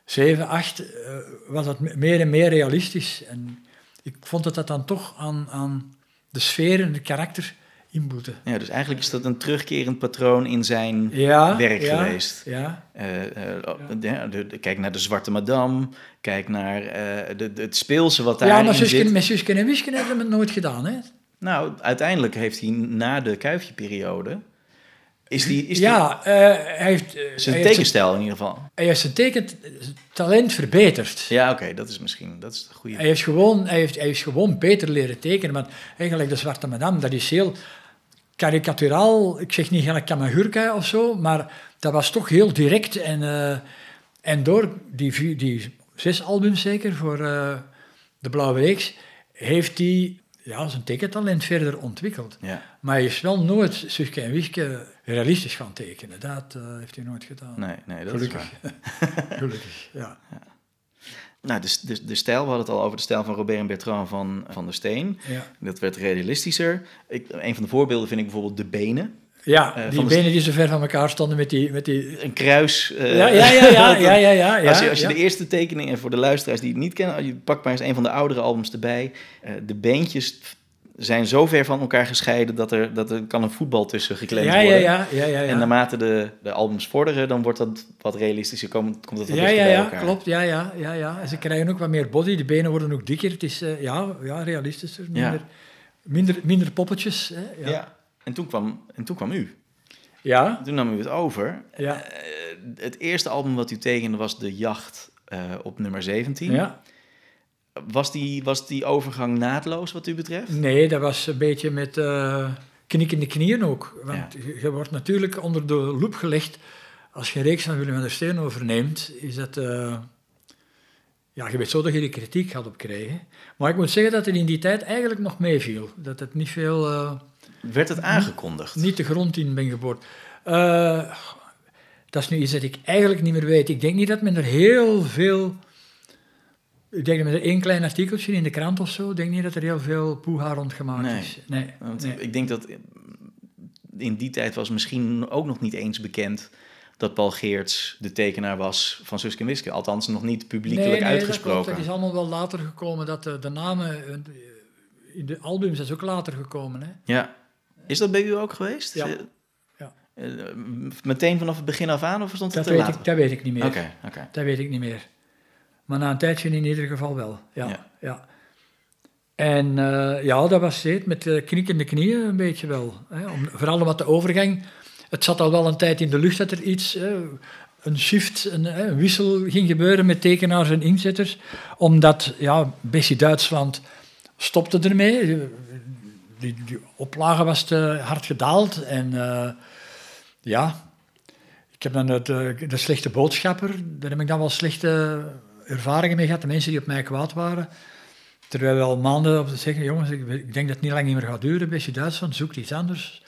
7, 8 eh, was dat me- meer en meer realistisch. En ik vond dat dat dan toch aan, aan de sfeer en het karakter inboete. ja, dus eigenlijk is dat een terugkerend patroon in zijn Ja, werk ja, geweest. Ja, Eh, eh, de- de- de- kijk naar de Zwarte Madame, kijk naar de, de- het speelse wat ja daarin maar Suske, zit. met Suske en Wiske hebben we het nooit gedaan. Hè? Nou, uiteindelijk heeft hij na de Kuifje-periode... Is die, is die- ja, eh, hij heeft, eh, zijn hij heeft tekenstijl in ieder geval. hij heeft zijn tekentalent verbeterd. Ja, oké, dat is misschien dat is de goede. Hij heeft, gewoon, hij, heeft, hij heeft gewoon beter leren tekenen. Want eigenlijk de Zwarte Madame, dat is heel karikaturaal, ik zeg niet gelijk Kamagurka of zo, maar dat was toch heel direct. En, eh, en door die, die zes albums zeker voor de Blauwe Reeks, heeft hij ja, zijn tekentalent verder ontwikkeld. Ja. Maar hij is wel nooit Suske en Wiske realistisch gaan tekenen. Dat eh, heeft hij nooit gedaan. Nee, nee dat Gelukkig. Gelukkig, ja. ja. Nou, de, de, de, stijl, we hadden het al over de stijl van Robert en Bertrand van, van der Steen. Ja. Dat werd realistischer. Ik, een van de voorbeelden vind ik bijvoorbeeld de benen. Ja, eh, die benen die zo ver van elkaar stonden met die... Met die... Een kruis. Eh, ja, ja, ja, ja, ja, ja, ja, Als je, als je de eerste tekeningen voor de luisteraars die het niet kennen, oh, je pakt maar eens een van de oudere albums erbij. De beentjes zijn zo ver van elkaar gescheiden dat er, dat er kan een voetbal tussen geklemd ja, ja, worden. ja, ja, ja, ja. En naarmate de, de albums vorderen, dan wordt dat wat realistischer, komt, komt dat wat Ja, dichter ja, bij ja, elkaar. klopt. Ja, ja, ja, ja. En ze krijgen ook wat meer body, de benen worden ook dikker. Het is eh, ja, ja, realistischer, Ja. minder, minder, minder poppetjes. Hè? Ja. Ja. En, toen kwam, en toen kwam u. Ja. Toen nam u het over. Ja. Eh, het eerste album wat u tekende was De Jacht eh, op nummer 17. ja. Was, die, was die overgang naadloos wat u betreft? Nee, dat was een beetje met eh knikkende knieën ook. Want je, je wordt natuurlijk onder de loep gelegd. Als je een reeks van Willem van der Steen overneemt, is dat... eh, ja, je weet zo dat je die kritiek gaat op krijgen. Maar ik moet zeggen dat het in die tijd eigenlijk nog meeviel. Dat het niet veel... eh, Werd het aangekondigd? niet de grond in ben geboord. Dat is nu iets dat ik eigenlijk niet meer weet. Ik denk niet dat men er heel veel... Ik denk dat met één klein artikeltje in de krant of zo, ik denk niet dat er heel veel poeha rond gemaakt Nee. is. Nee, Want nee. ik denk dat in die tijd was misschien ook nog niet eens bekend dat Paul Geerts de tekenaar was van Suske en Wiske. Althans, nog niet publiekelijk Nee, uitgesproken. Dat is allemaal wel later gekomen, dat de, de namen... eh, In de albums is ook later gekomen, hè. Ja. Is dat bij u ook geweest? Ja. Eh, Ja. eh, meteen vanaf het begin af aan of stond het Dat er weet, later? ik, dat weet ik niet meer. Oké, oké. Dat weet ik niet meer. Maar na een tijdje in ieder geval wel. Ja, Ja. ja. En eh, ja, dat was het, met de knikkende knieën een beetje wel. Hè. Om, vooral omdat de overgang... Het zat al wel een tijd in de lucht dat er iets... hè, een shift, een, een wissel ging gebeuren met tekenaars en inzetters. Omdat, ja, Bessie Duitsland stopte ermee. Die, die oplage was te hard gedaald. En eh, ja, ik heb dan het, eh, de slechte boodschapper, daar heb ik dan wel slechte ervaringen mee gehad. De mensen die op mij kwaad waren. Terwijl we al maanden op te zeggen, jongens, ik, ik denk dat het niet lang meer gaat duren. Beetje Duitsland, zoekt iets anders.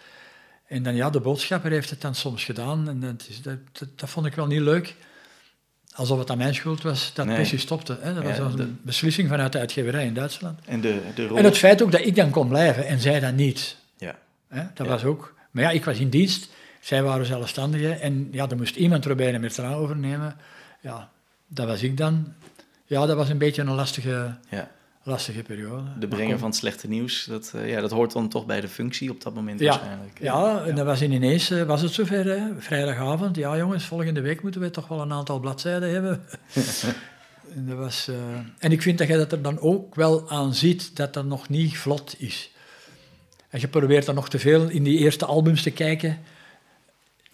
En dan ja, de boodschapper heeft het dan soms gedaan. En dat, is, dat, dat, dat vond ik wel niet leuk. Alsof het aan mijn schuld was dat Nee. Stopte. Hè. Dat Ja, was wel een de- beslissing vanuit de uitgeverij in Duitsland. En de, de rol... En het feit ook dat ik dan kon blijven en zij dan niet. Ja. Hè, dat Ja. was ook. Maar ja, ik was in dienst, zij waren zelfstandigen en ja, er moest iemand Robijn en Bertrand overnemen. Ja, dat was ik dan. Ja, dat was een beetje een lastige, ja. lastige periode. De kom. van het slechte nieuws, dat, eh, ja, dat hoort dan toch bij de functie op dat moment Ja, waarschijnlijk. Ja, en dat was in ineens, eh, was het zover, hè? vrijdagavond. Ja, jongens, volgende week moeten we toch wel een aantal bladzijden hebben. en, dat was, eh, en ik vind dat je dat er dan ook wel aan ziet dat dat nog niet vlot is. En je probeert dan nog te veel in die eerste albums te kijken.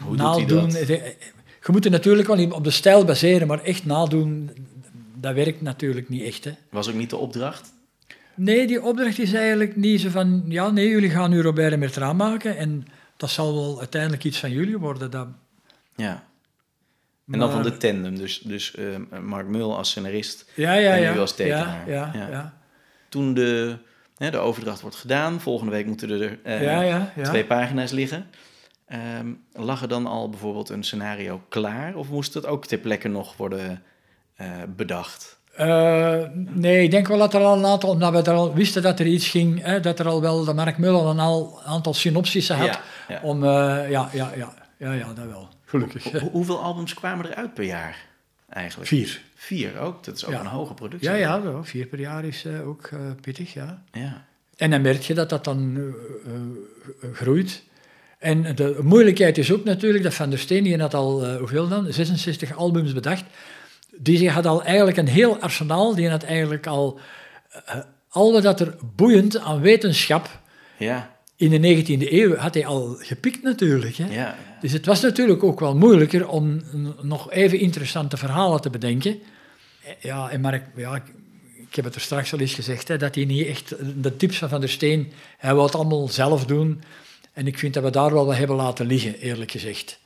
Hoe doet hij dat? De- Je moet er natuurlijk wel op de stijl baseren, maar echt nadoen, dat werkt natuurlijk niet echt. Hè. Was ook niet de opdracht? Nee, die opdracht is eigenlijk niet zo van... Ja, nee, jullie gaan nu Robert en Bertrand maken en dat zal wel uiteindelijk iets van jullie worden. Dat, Ja. En dan van de tandem, dus, dus eh, Mark Mul als scenarist. Ja, ja, En ja. u als tekenaar. Ja, ja, Ja. ja. Toen de, hè, de overdracht wordt gedaan, volgende week moeten er eh, Ja, ja, ja. twee pagina's liggen. Ehm, lag er dan al bijvoorbeeld een scenario klaar? Of moest het ook ter plekke nog worden eh, bedacht? Eh, nee, ik denk wel dat er al een aantal... Omdat we er al wisten dat er iets ging, hè, dat er al wel... De Mark Muller een al- aantal synopsissen had. Ja, ja. Om... eh, ja, ja, ja, ja, ja, dat wel. Gelukkig. Hoe- hoeveel albums kwamen er uit per jaar eigenlijk? Vier. Vier ook? Dat is ook Ja. een hoge productie. Ja, ja, wel, vier per jaar is eh, ook pittig, ja. Ja. En dan merk je dat dat dan groeit. En de moeilijkheid is ook natuurlijk dat Van der Steen, die had al, eh, hoeveel dan? 66 albums bedacht. Die had al eigenlijk een heel arsenaal, die had eigenlijk al... eh, al wat dat er boeiend aan wetenschap Ja, in de 19e eeuw had hij al gepikt natuurlijk. Hè? ja. Dus het was natuurlijk ook wel moeilijker om nog even interessante verhalen te bedenken. Eh, Ja, en Mark, ja, ik, ik heb het er straks al eens gezegd, hè, dat hij niet echt de tips van Van der Steen, hij wou het allemaal zelf doen. En ik vind dat we daar wel wat hebben laten liggen, eerlijk gezegd.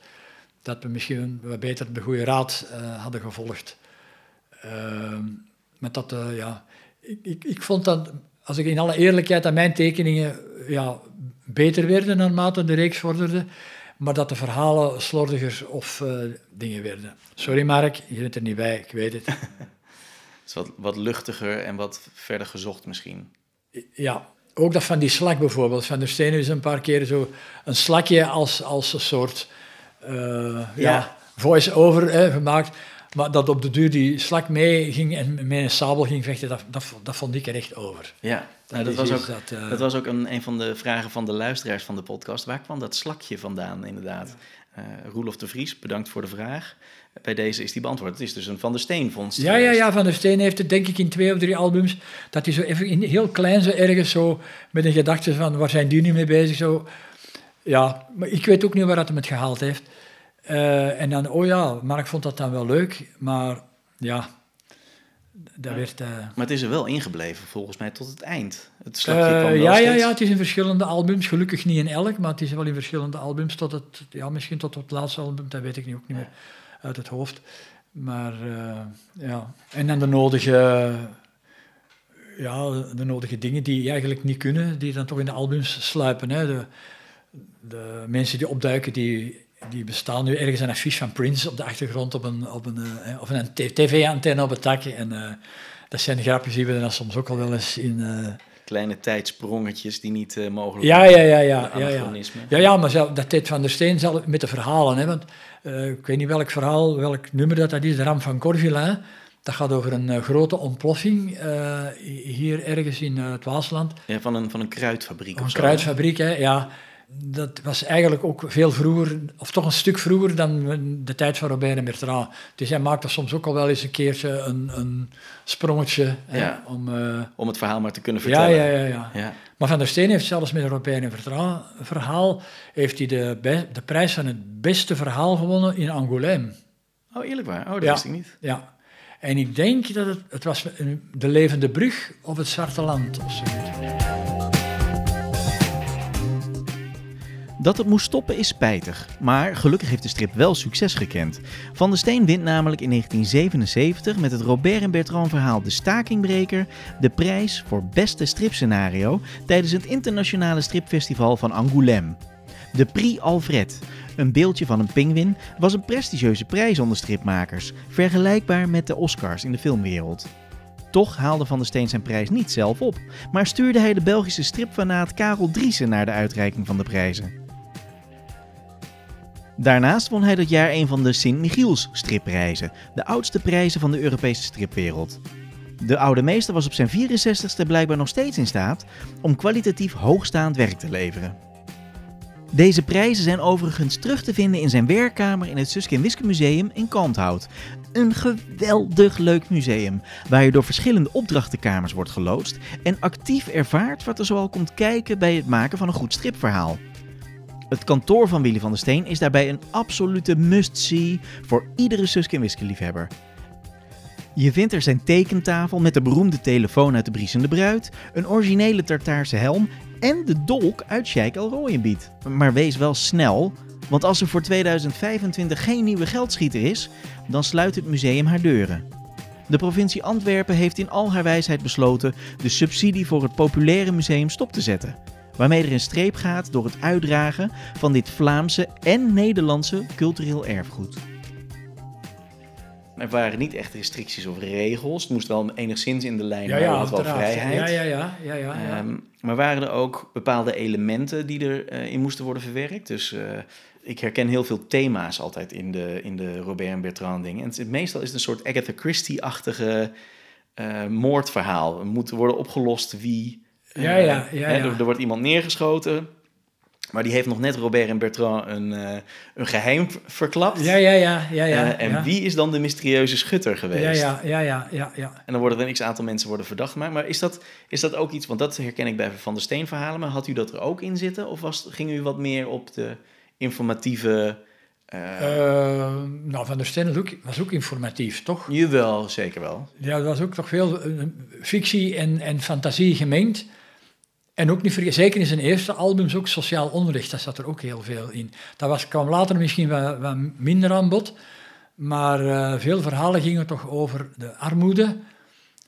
Dat we misschien wat beter de goede raad uh, hadden gevolgd. Uh, met dat, uh, ja, ik, ik, ik, vond dat, als ik in alle eerlijkheid aan mijn tekeningen ja, beter werden naarmate de reeks vorderde, maar dat de verhalen slordiger of uh, dingen werden. Sorry Mark, je bent er niet bij, ik weet het. het is wat, wat luchtiger en wat verder gezocht misschien. Ja, ook dat van die slak bijvoorbeeld. Van der Steen is een paar keer zo een slakje als, als een soort uh, ja. ja voice-over gemaakt. Maar dat op de duur die slak mee ging en met een sabel ging vechten, dat, dat, dat vond ik er echt over. Ja, nou, dat, was ook, dat, uh... dat was ook een, een van de vragen van de luisteraars van de podcast. Waar kwam dat slakje vandaan, inderdaad? Ja. Uh, Roelof de Vries, bedankt voor de vraag. Bij deze is die beantwoord. Het is dus een Van der Steen vondst. Ja, ja, ja, Van der Steen heeft het denk ik in twee of drie albums, dat hij zo even in, heel klein zo ergens zo met een gedachte van, waar zijn die nu mee bezig? Zo. Ja, maar ik weet ook niet waar dat hem het gehaald heeft. Uh, en dan, oh ja, Mark vond dat dan wel leuk, maar ja, dat werd... Uh... Maar het is er wel ingebleven, volgens mij, tot het eind. Het slakje uh, kwam ja, ja, ja, het is in verschillende albums, gelukkig niet in elk, maar het is wel in verschillende albums tot het, ja, misschien tot het laatste album, dat weet ik niet, ook niet meer uit het hoofd. Maar ja, en dan de nodige, ja, de nodige dingen die eigenlijk niet kunnen, die dan toch in de albums sluipen. Hè. De, de mensen die opduiken, die die bestaan nu ergens een affiche van Prince op de achtergrond op een, op een, uh, of een tv-antenne op het dakje. En dat zijn grapjes die we dan soms ook al wel eens in... Kleine tijdsprongetjes die niet mogelijk ja, ja, ja, ja, ja, ja. ja, ja, maar dat deed Van der Steen zelf met de verhalen. Hè, want ik weet niet welk verhaal, welk nummer dat, dat is, de Ram van Corvillin. Dat gaat over een grote ontploffing hier ergens in het Waasland. Ja, van een, van een kruidfabriek Een kruidfabriek, hè, ja dat was eigenlijk ook veel vroeger, of toch een stuk vroeger dan de tijd van Robert en Bertrand. Dus hij maakte soms ook al wel eens een keertje een, een sprongetje. Ja, om, uh, om het verhaal maar te kunnen vertellen. Ja, ja, ja, ja. ja. Maar Van der Steen heeft zelfs met Robert en Bertrand verhaal, heeft hij de, de prijs van het beste verhaal gewonnen in Angoulême. Oh, eerlijk waar? Oh, dat wist ik niet. Ja. En ik denk dat het, het was de levende brug of het Zwarte Land of zoiets. Dat het moest stoppen is spijtig, maar gelukkig heeft de strip wel succes gekend. Van der Steen wint namelijk in 1977 met het Robert en Bertrand verhaal De Stakingbreker de prijs voor beste stripscenario tijdens het internationale stripfestival van Angoulême. De Prix Alfred, een beeldje van een pinguïn, was een prestigieuze prijs onder stripmakers, vergelijkbaar met de Oscars in de filmwereld. Toch haalde Van der Steen zijn prijs niet zelf op, maar stuurde hij de Belgische stripfanaat Karel Driessen naar de uitreiking van de prijzen. Daarnaast won hij dat jaar een van de Sint-Michiels stripprijzen, de oudste prijzen van de Europese stripwereld. De oude meester was op zijn 64ste blijkbaar nog steeds in staat om kwalitatief hoogstaand werk te leveren. Deze prijzen zijn overigens terug te vinden in zijn werkkamer in het Suske Wiske Museum in Kalmthout. Een geweldig leuk museum, waar je door verschillende opdrachtenkamers wordt geloodst en actief ervaart wat er zoal komt kijken bij het maken van een goed stripverhaal. Het kantoor van Willy van der Steen is daarbij een absolute must-see voor iedere Suske en Wiske liefhebber. Je vindt er zijn tekentafel met de beroemde telefoon uit de Briesende Bruid, een originele Tartaarse helm en de dolk uit Sheikh Rooyenbiet. Maar wees wel snel, want als er voor 2025 geen nieuwe geldschieter is, dan sluit het museum haar deuren. De provincie Antwerpen heeft in al haar wijsheid besloten de subsidie voor het populaire museum stop te zetten waarmee er een streep gaat door het uitdragen van dit Vlaamse en Nederlandse cultureel erfgoed. Er waren niet echt restricties of regels. Het moest wel enigszins in de lijn ja, ja, wel vrijheid. Ja, ja, ja. ja, ja, ja. Ehm, maar waren er ook bepaalde elementen die erin uh, in moesten worden verwerkt? Dus uh, ik herken heel veel thema's altijd in de, in de Robert en Bertrand dingen. En het, meestal is het een soort Agatha Christie-achtige uh, moordverhaal. Er moet worden opgelost wie ja, ja, ja. ja. Er, er, wordt iemand neergeschoten. Maar die heeft nog net Robert en Bertrand een, uh, een geheim verklapt. Ja, ja, ja. ja, ja uh, en wie is dan de mysterieuze schutter geweest? Ja, ja, ja, ja, ja, En dan worden er een x-aantal mensen worden verdacht gemaakt. Maar is dat, is dat ook iets, want dat herken ik bij Van der Steen verhalen. Maar had u dat er ook in zitten? Of was, ging u wat meer op de informatieve... Uh... nou, Van der Steen was ook, was ook informatief, toch? Jawel, zeker wel. Ja, er was ook toch veel fictie en, en fantasie gemengd. En ook niet vergeten, zeker in zijn eerste albums, ook sociaal onrecht, dat zat er ook heel veel in. Dat was, kwam later misschien wat, wat minder aan bod, maar uh, veel verhalen gingen toch over de armoede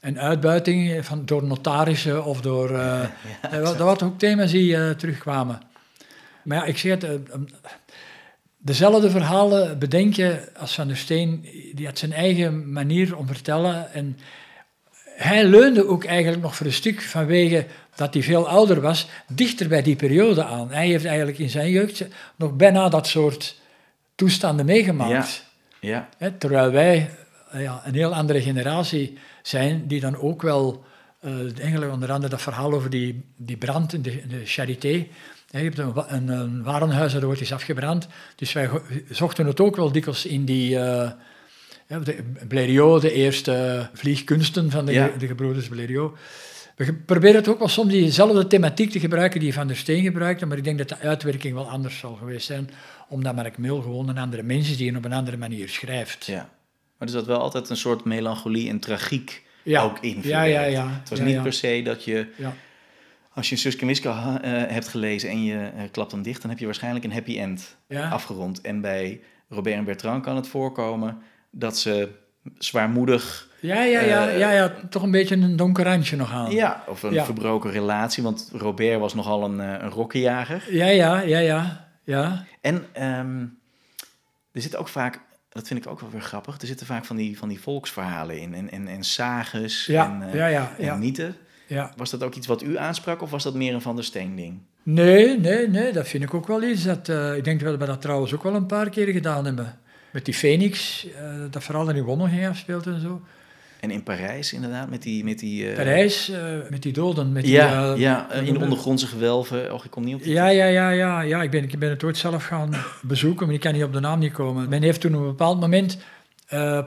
en uitbuiting van, door notarissen of door... Uh, ja, dat, waren ook thema's die uh, terugkwamen. Maar ja, ik zeg het, dezelfde verhalen bedenken als Van der Steen, die had zijn eigen manier om vertellen en hij leunde ook eigenlijk nog voor een stuk vanwege dat hij veel ouder was, dichter bij die periode aan. Hij heeft eigenlijk in zijn jeugd nog bijna dat soort toestanden meegemaakt. Ja. ja. terwijl wij ja, een heel andere generatie zijn, die dan ook wel, uh, onder andere dat verhaal over die, die brand in de, de Charité. je hebt een, een, een warenhuis dat ooit is afgebrand. Dus wij zochten het ook wel dikwijls in die... Uh, de Blériot, de eerste vliegkunsten van de, de gebroeders Blériot. We proberen het ook wel soms diezelfde thematiek te gebruiken die Van der Steen gebruikte, maar ik denk dat de uitwerking wel anders zal geweest zijn, omdat Mark Mill gewoon een andere mens is die op een andere manier schrijft. Ja, maar er zat wel altijd een soort melancholie en tragiek ja. ook in. Ja, ja, ja. Het was niet per se dat je... Als je Suske Miska uh, hebt gelezen en je uh, klapt hem dicht, dan heb je waarschijnlijk een happy end afgerond. En bij Robert en Bertrand kan het voorkomen dat ze zwaarmoedig. Ja, ja, ja, uh, ja, ja, toch een beetje een donker randje nog aan. Ja, of een verbroken relatie, want Robert was nogal een, een rokkenjager. Ja, ja, ja, ja. ja. En um, er zit ook vaak, dat vind ik ook wel weer grappig, er zitten vaak van die, van die volksverhalen in en, en, en sages ja, en, uh, ja, ja, en. Ja. Was dat ook iets wat u aansprak of was dat meer een Van der Steen ding? Nee, nee, nee, dat vind ik ook wel iets. Dat, uh, ik denk dat we dat trouwens ook wel een paar keer gedaan hebben met die Phoenix, uh, dat vooral in Wonno ging afspeelt en zo. En in Parijs inderdaad, met die... Met die uh... Parijs, uh, met die doden. Met ja, die, ja in de ondergrondse gewelven. Och, ik kom niet op die ja, ja, ja, ja, ja. Ik ben, ik ben het ooit zelf gaan bezoeken, maar ik kan niet op de naam niet komen. Men heeft toen op een bepaald moment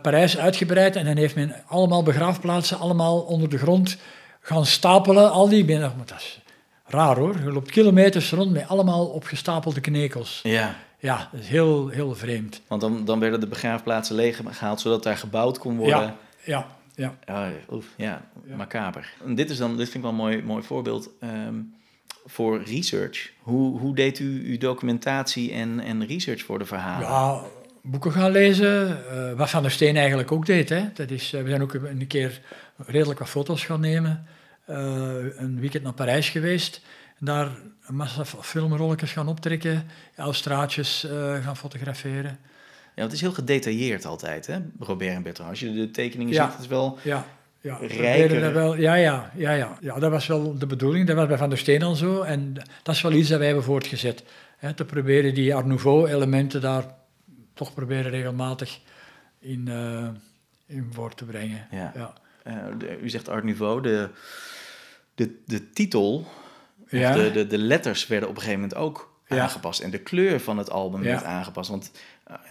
Parijs uitgebreid en dan heeft men allemaal begraafplaatsen, allemaal onder de grond gaan stapelen. Al die... Ben, maar dat is raar hoor. Je loopt kilometers rond met allemaal opgestapelde knekels. Ja. Ja, dat is heel, heel vreemd. Want dan, dan werden de begraafplaatsen leeggehaald, zodat daar gebouwd kon worden. Ja, ja, ja. ja, oef, ja, ja. macaber. En dit, is dan, dit vind ik wel een mooi, mooi voorbeeld um, voor research. Hoe, hoe deed u uw documentatie en, en research voor de verhalen? Ja, boeken gaan lezen, uh, wat Van der Steen eigenlijk ook deed. Hè. Dat is, uh, we zijn ook een keer redelijk wat foto's gaan nemen. Uh, een weekend naar Parijs geweest. Daar een massa filmrolletjes gaan optrekken, straatjes uh, gaan fotograferen. Ja, het is heel gedetailleerd altijd, hè, Robert en Bertrand. Als je de tekeningen ja. ziet, het is wel ja. Ja, rijker. Dat wel, ja, ja, ja, ja, ja, dat was wel de bedoeling. Dat was bij Van der Steen al zo. En dat is wel iets dat wij hebben voortgezet. Hè, te proberen die Art Nouveau-elementen daar toch proberen regelmatig in, uh, in voor te brengen. Ja. ja. Uh, de, u zegt Art Nouveau, de, de, de titel ja. De, de, de letters werden op een gegeven moment ook ja. aangepast. En de kleur van het album werd aangepast. Want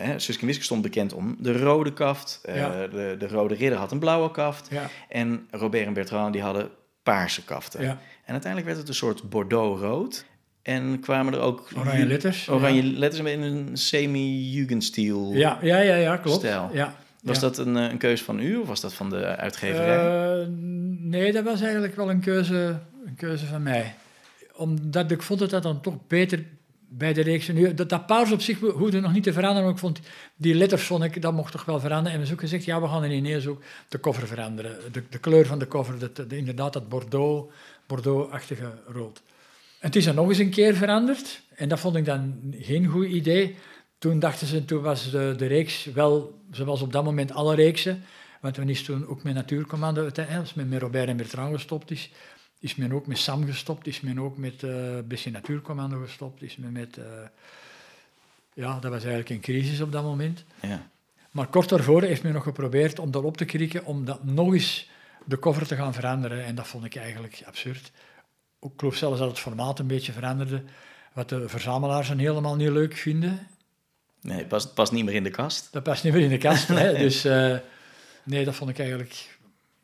uh, Suske Wiske stond bekend om de rode kaft. Uh, de, de Rode Ridder had een blauwe kaft. En Robert en Bertrand die hadden paarse kaften. En uiteindelijk werd het een soort bordeaux-rood. En kwamen er ook... Oranje letters. Oranje letters in een semi-jugendstil ja, ja, ja, ja, klopt. stijl. Ja. Was dat een, een keuze van u of was dat van de uitgeverij? Uh, nee, dat was eigenlijk wel een keuze, een keuze van mij omdat ik vond dat dat dan toch beter bij de reeks... Nu, dat, dat paars op zich hoefde nog niet te veranderen, maar ik vond die letters ik, dat mocht toch wel veranderen. En we hebben ook gezegd, ja, we gaan ineens ook de cover veranderen. De, de kleur van de cover, dat, de, inderdaad dat bordeaux, bordeaux-achtige rood. Het is dan nog eens een keer veranderd. En dat vond ik dan geen goed idee. Toen dachten ze, toen was de, de reeks wel, zoals op dat moment alle reeksen, want toen is toen ook met Natuurcommando, als met Robert en Bertrand gestopt is, is men ook met SAM gestopt, is men ook met uh, BC Natuurcommando gestopt, is men met... Uh, ja, dat was eigenlijk een crisis op dat moment. Ja. Maar kort daarvoor heeft men nog geprobeerd om dat op te krikken, om dat nog eens de cover te gaan veranderen. En dat vond ik eigenlijk absurd. Ik geloof zelfs dat het formaat een beetje veranderde, wat de verzamelaars dan helemaal niet leuk vinden. Nee, het past, past niet meer in de kast. Dat past niet meer in de kast, hè. Dus uh, nee, dat vond ik eigenlijk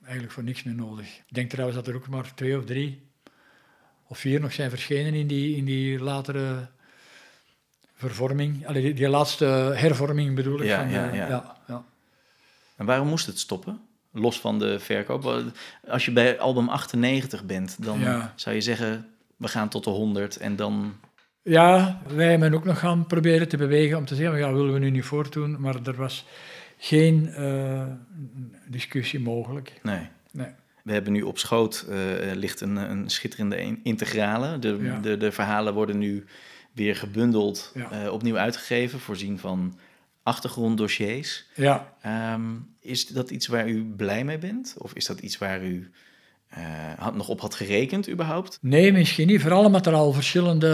eigenlijk voor niks meer nodig. Ik denk trouwens dat er ook maar twee of drie of vier nog zijn verschenen in die, in die latere vervorming. Allee, die, die laatste hervorming bedoel ik. Ja, van, ja, uh, ja. ja, ja. En waarom moest het stoppen? Los van de verkoop. Als je bij album 98 bent, dan Ja. zou je zeggen, we gaan tot de 100 en dan... Ja, wij hebben ook nog gaan proberen te bewegen om te zeggen, ja, willen we nu niet voortdoen, maar er was geen eh, discussie mogelijk. Nee. Nee. We hebben nu op schoot eh, ligt een, een schitterende in- integrale. De, Ja. de, de verhalen worden nu weer gebundeld, Ja. eh, opnieuw uitgegeven, voorzien van achtergronddossiers. Ja, Ehm, is dat iets waar u blij mee bent? Of is dat iets waar u had, nog op had gerekend überhaupt? nee, misschien niet. Vooral omdat er al verschillende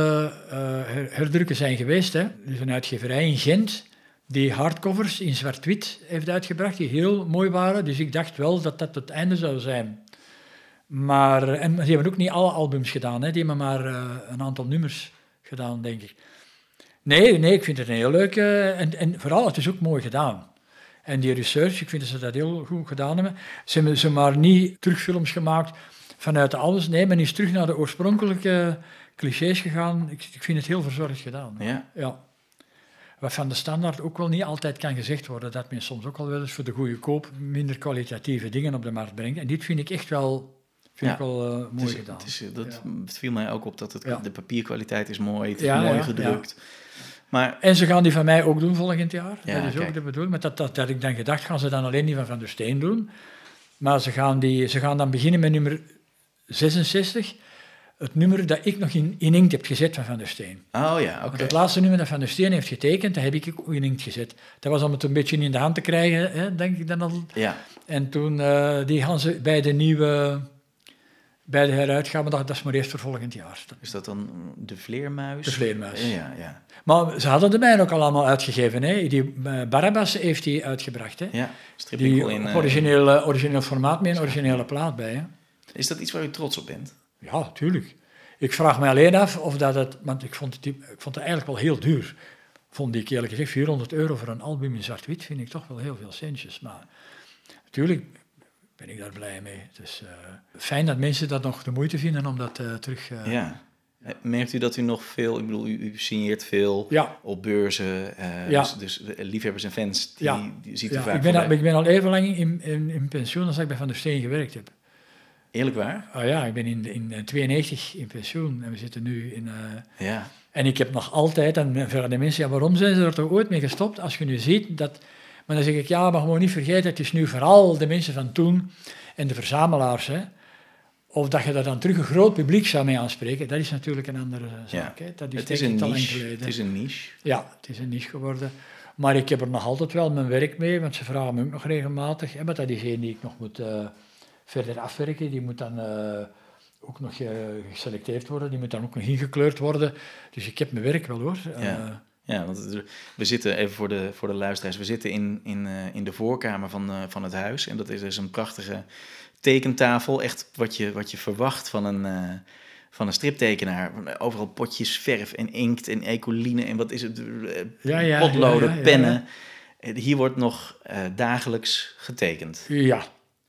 her- herdrukken zijn geweest. Hè. Is een uitgeverij in Gent die hardcovers in zwart-wit heeft uitgebracht, die heel mooi waren. Dus ik dacht wel dat dat het einde zou zijn. Maar, en die hebben ook niet alle albums gedaan, hè. die hebben maar eh, een aantal nummers gedaan, denk ik. Nee, nee, ik vind het een heel leuk. eh, en, en vooral, het is ook mooi gedaan. En die research, ik vind dat ze dat heel goed gedaan hebben. Ze hebben ze maar niet terugfilms gemaakt vanuit de alles. Nee, men is terug naar de oorspronkelijke clichés gegaan. Ik, ik vind het heel verzorgd gedaan. Ja, Ja. Wat van de standaard ook wel niet altijd kan gezegd worden, dat men soms ook al wel eens voor de goede koop minder kwalitatieve dingen op de markt brengt. En dit vind ik echt wel, vind Ja. ik wel eh, mooi gedaan. het, is, dat Ja. viel mij ook op dat het, Ja. de papierkwaliteit is mooi, het is mooi gedrukt. Maar En ze gaan die van mij ook doen volgend jaar. Ja, dat is kijk. ook de bedoeling. Maar dat, dat, dat ik dan gedacht, gaan ze dan alleen die van Van der Steen doen. Maar ze gaan, die, ze gaan dan beginnen met nummer 66. Het nummer dat ik nog in, in inkt heb gezet van Van der Steen. Oh ja, oké. Want het laatste nummer dat Van der Steen heeft getekend, dat heb ik ook in inkt gezet. Dat was om het een beetje in de hand te krijgen, hè, denk ik dan al. Ja, En toen, eh, die gaan ze bij de nieuwe, bij de heruitgave, dat, dat is maar eerst voor volgend jaar. is dat dan de vleermuis? De vleermuis. Ja, ja. Maar ze hadden de mijne ook al allemaal uitgegeven. Hè. Die uh, Barabbas heeft die uitgebracht. Hè. ja. Die in... eh, origineel, eh, origineel formaat met een originele plaat bij. Hè. is dat iets waar u trots op bent? Ja, tuurlijk. Ik vraag me alleen af of dat het... Want ik vond het, ik vond het eigenlijk wel heel duur. Vond ik eerlijk gezegd. 400 euro voor een album in zwart-wit vind ik toch wel heel veel centjes. Maar natuurlijk ben ik daar blij mee. Het is eh, fijn dat mensen dat nog de moeite vinden om dat eh, terug... eh, Ja. Merkt u dat u nog veel... Ik bedoel, u, signeert veel Ja. op beurzen. Ja. Dus, dus liefhebbers en fans, die, Ja. die ziet u vaak ik, ben al, ik ben al even lang in, in, in pensioen als ik bij Van der Steen gewerkt heb. Eerlijk waar? Ah ja, ik ben in, in eh, 92 in pensioen en we zitten nu in... eh, Ja. en ik heb nog altijd, en vragen de mensen, ja, waarom zijn ze er toch ooit mee gestopt? Als je nu ziet dat... Maar dan zeg ik, ja, maar gewoon niet vergeten, het is nu vooral de mensen van toen en de verzamelaars, hè. Of dat je daar dan terug een groot publiek zou mee aanspreken, dat is natuurlijk een andere zaak. Hè. Dat is, Het is, een niche. geleden. het is een niche. Ja, het is een niche geworden. Maar ik heb er nog altijd wel mijn werk mee, want ze vragen me ook nog regelmatig. Hè, maar dat is één die ik nog moet eh, verder afwerken. Die moet dan eh, ook nog eh, geselecteerd worden. Die moet dan ook nog ingekleurd worden. Dus ik heb mijn werk wel hoor. Ja. Eh, Ja, want we zitten, even voor de, voor de luisteraars, we zitten in, in, in de voorkamer van, van het huis. En dat is dus een prachtige tekentafel. Echt wat je, wat je verwacht van een, van een striptekenaar. Overal potjes verf en inkt en ecoline en wat is het? Ja, ja, potloden, ja, pennen. Hier wordt nog dagelijks getekend. ja.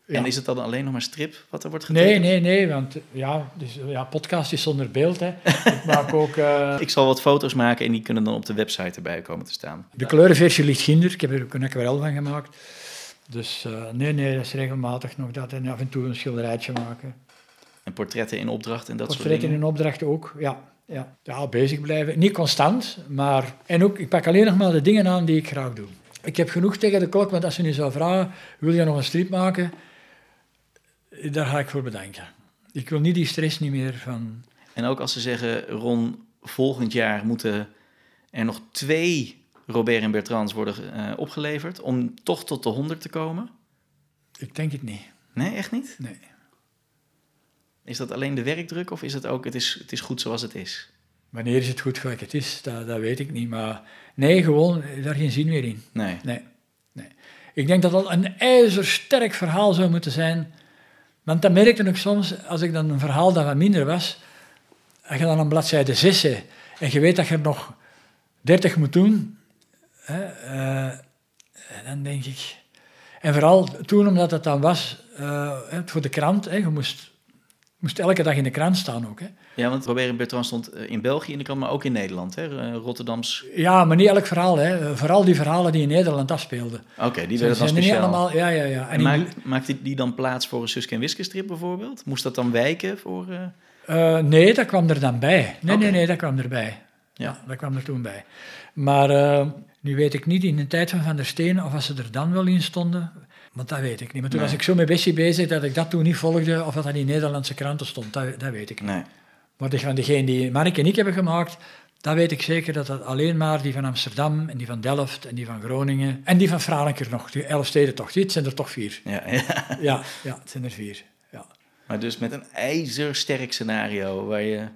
Ja. En is het dan alleen nog maar strip wat er wordt getekend? Nee, nee, nee, want ja, dus, ja, podcast is zonder beeld. Hè. ik maak ook... eh, Ik zal wat foto's maken en die kunnen dan op de website erbij komen te staan. De kleurenversie ligt ginder. Ik heb er ook een aquarel van gemaakt. Dus eh, nee, nee, dat is regelmatig nog dat. En af en toe een schilderijtje maken. En portretten in opdracht en dat soort Portretten dingen. in opdracht ook, ja. Ja. ja, bezig blijven. Niet constant, maar... En ook, ik pak alleen nog maar de dingen aan die ik graag doe. Ik heb genoeg tegen de klok, want als ze nu zou vragen, wil je nog een strip maken? Daar ga ik voor bedanken. Ik wil niet die stress niet meer van... En ook als ze zeggen, Ron, volgend jaar moeten er nog twee Robert en Bertrands worden eh, opgeleverd om toch tot de 100 te komen. Ik denk het niet. Nee, echt niet? Nee. Is dat alleen de werkdruk of is het ook, het is, het is goed zoals het is? Wanneer is het goed gelijk het is, dat, dat weet ik niet. Maar nee, gewoon, daar geen zin meer in. Nee. Nee, nee. Ik denk dat dat een ijzersterk verhaal zou moeten zijn. Want dat merkte ik soms, als ik dan een verhaal dat wat minder was, als je dan een bladzijde 6 hebt, en je weet dat je er nog 30 moet doen, hè, eh, dan denk ik... En vooral toen, omdat het dan was, eh, voor de krant, hè, je moest, moest elke dag in de krant staan ook. Hè. Ja, want Robert Bertrand stond eh, in België in de krant, maar ook in Nederland. Hè? Eh, Rotterdams. Ja, maar niet elk verhaal. Hè. Vooral die verhalen die in Nederland afspeelden. Oké, die werden dan er niet speciaal. allemaal... Ja, ja, ja. En En in- maakt, maakt die, dan plaats voor een Suske en Wiske strip bijvoorbeeld? Moest dat dan wijken voor... eh, Eh, nee, dat kwam er dan bij. Nee, nee, nee, dat kwam erbij. Ja. Ja, dat kwam er toen bij. Maar eh, nu weet ik niet in de tijd van Van der Steen of als ze er dan wel in stonden. Want dat weet ik niet. Maar toen Nee. was ik zo met Bessie bezig dat ik dat toen niet volgde of dat dat in Nederlandse kranten stond. Dat, dat weet ik niet. Nee. Maar van degene die Mark en ik hebben gemaakt, dat weet ik zeker dat dat alleen maar die van Amsterdam en die van Delft en die van Groningen en die van Franeker nog, die elf steden toch. Dit zijn er toch vier. Ja, ja. Ja, ja het zijn er vier. Ja. Maar dus met een ijzersterk scenario waar je...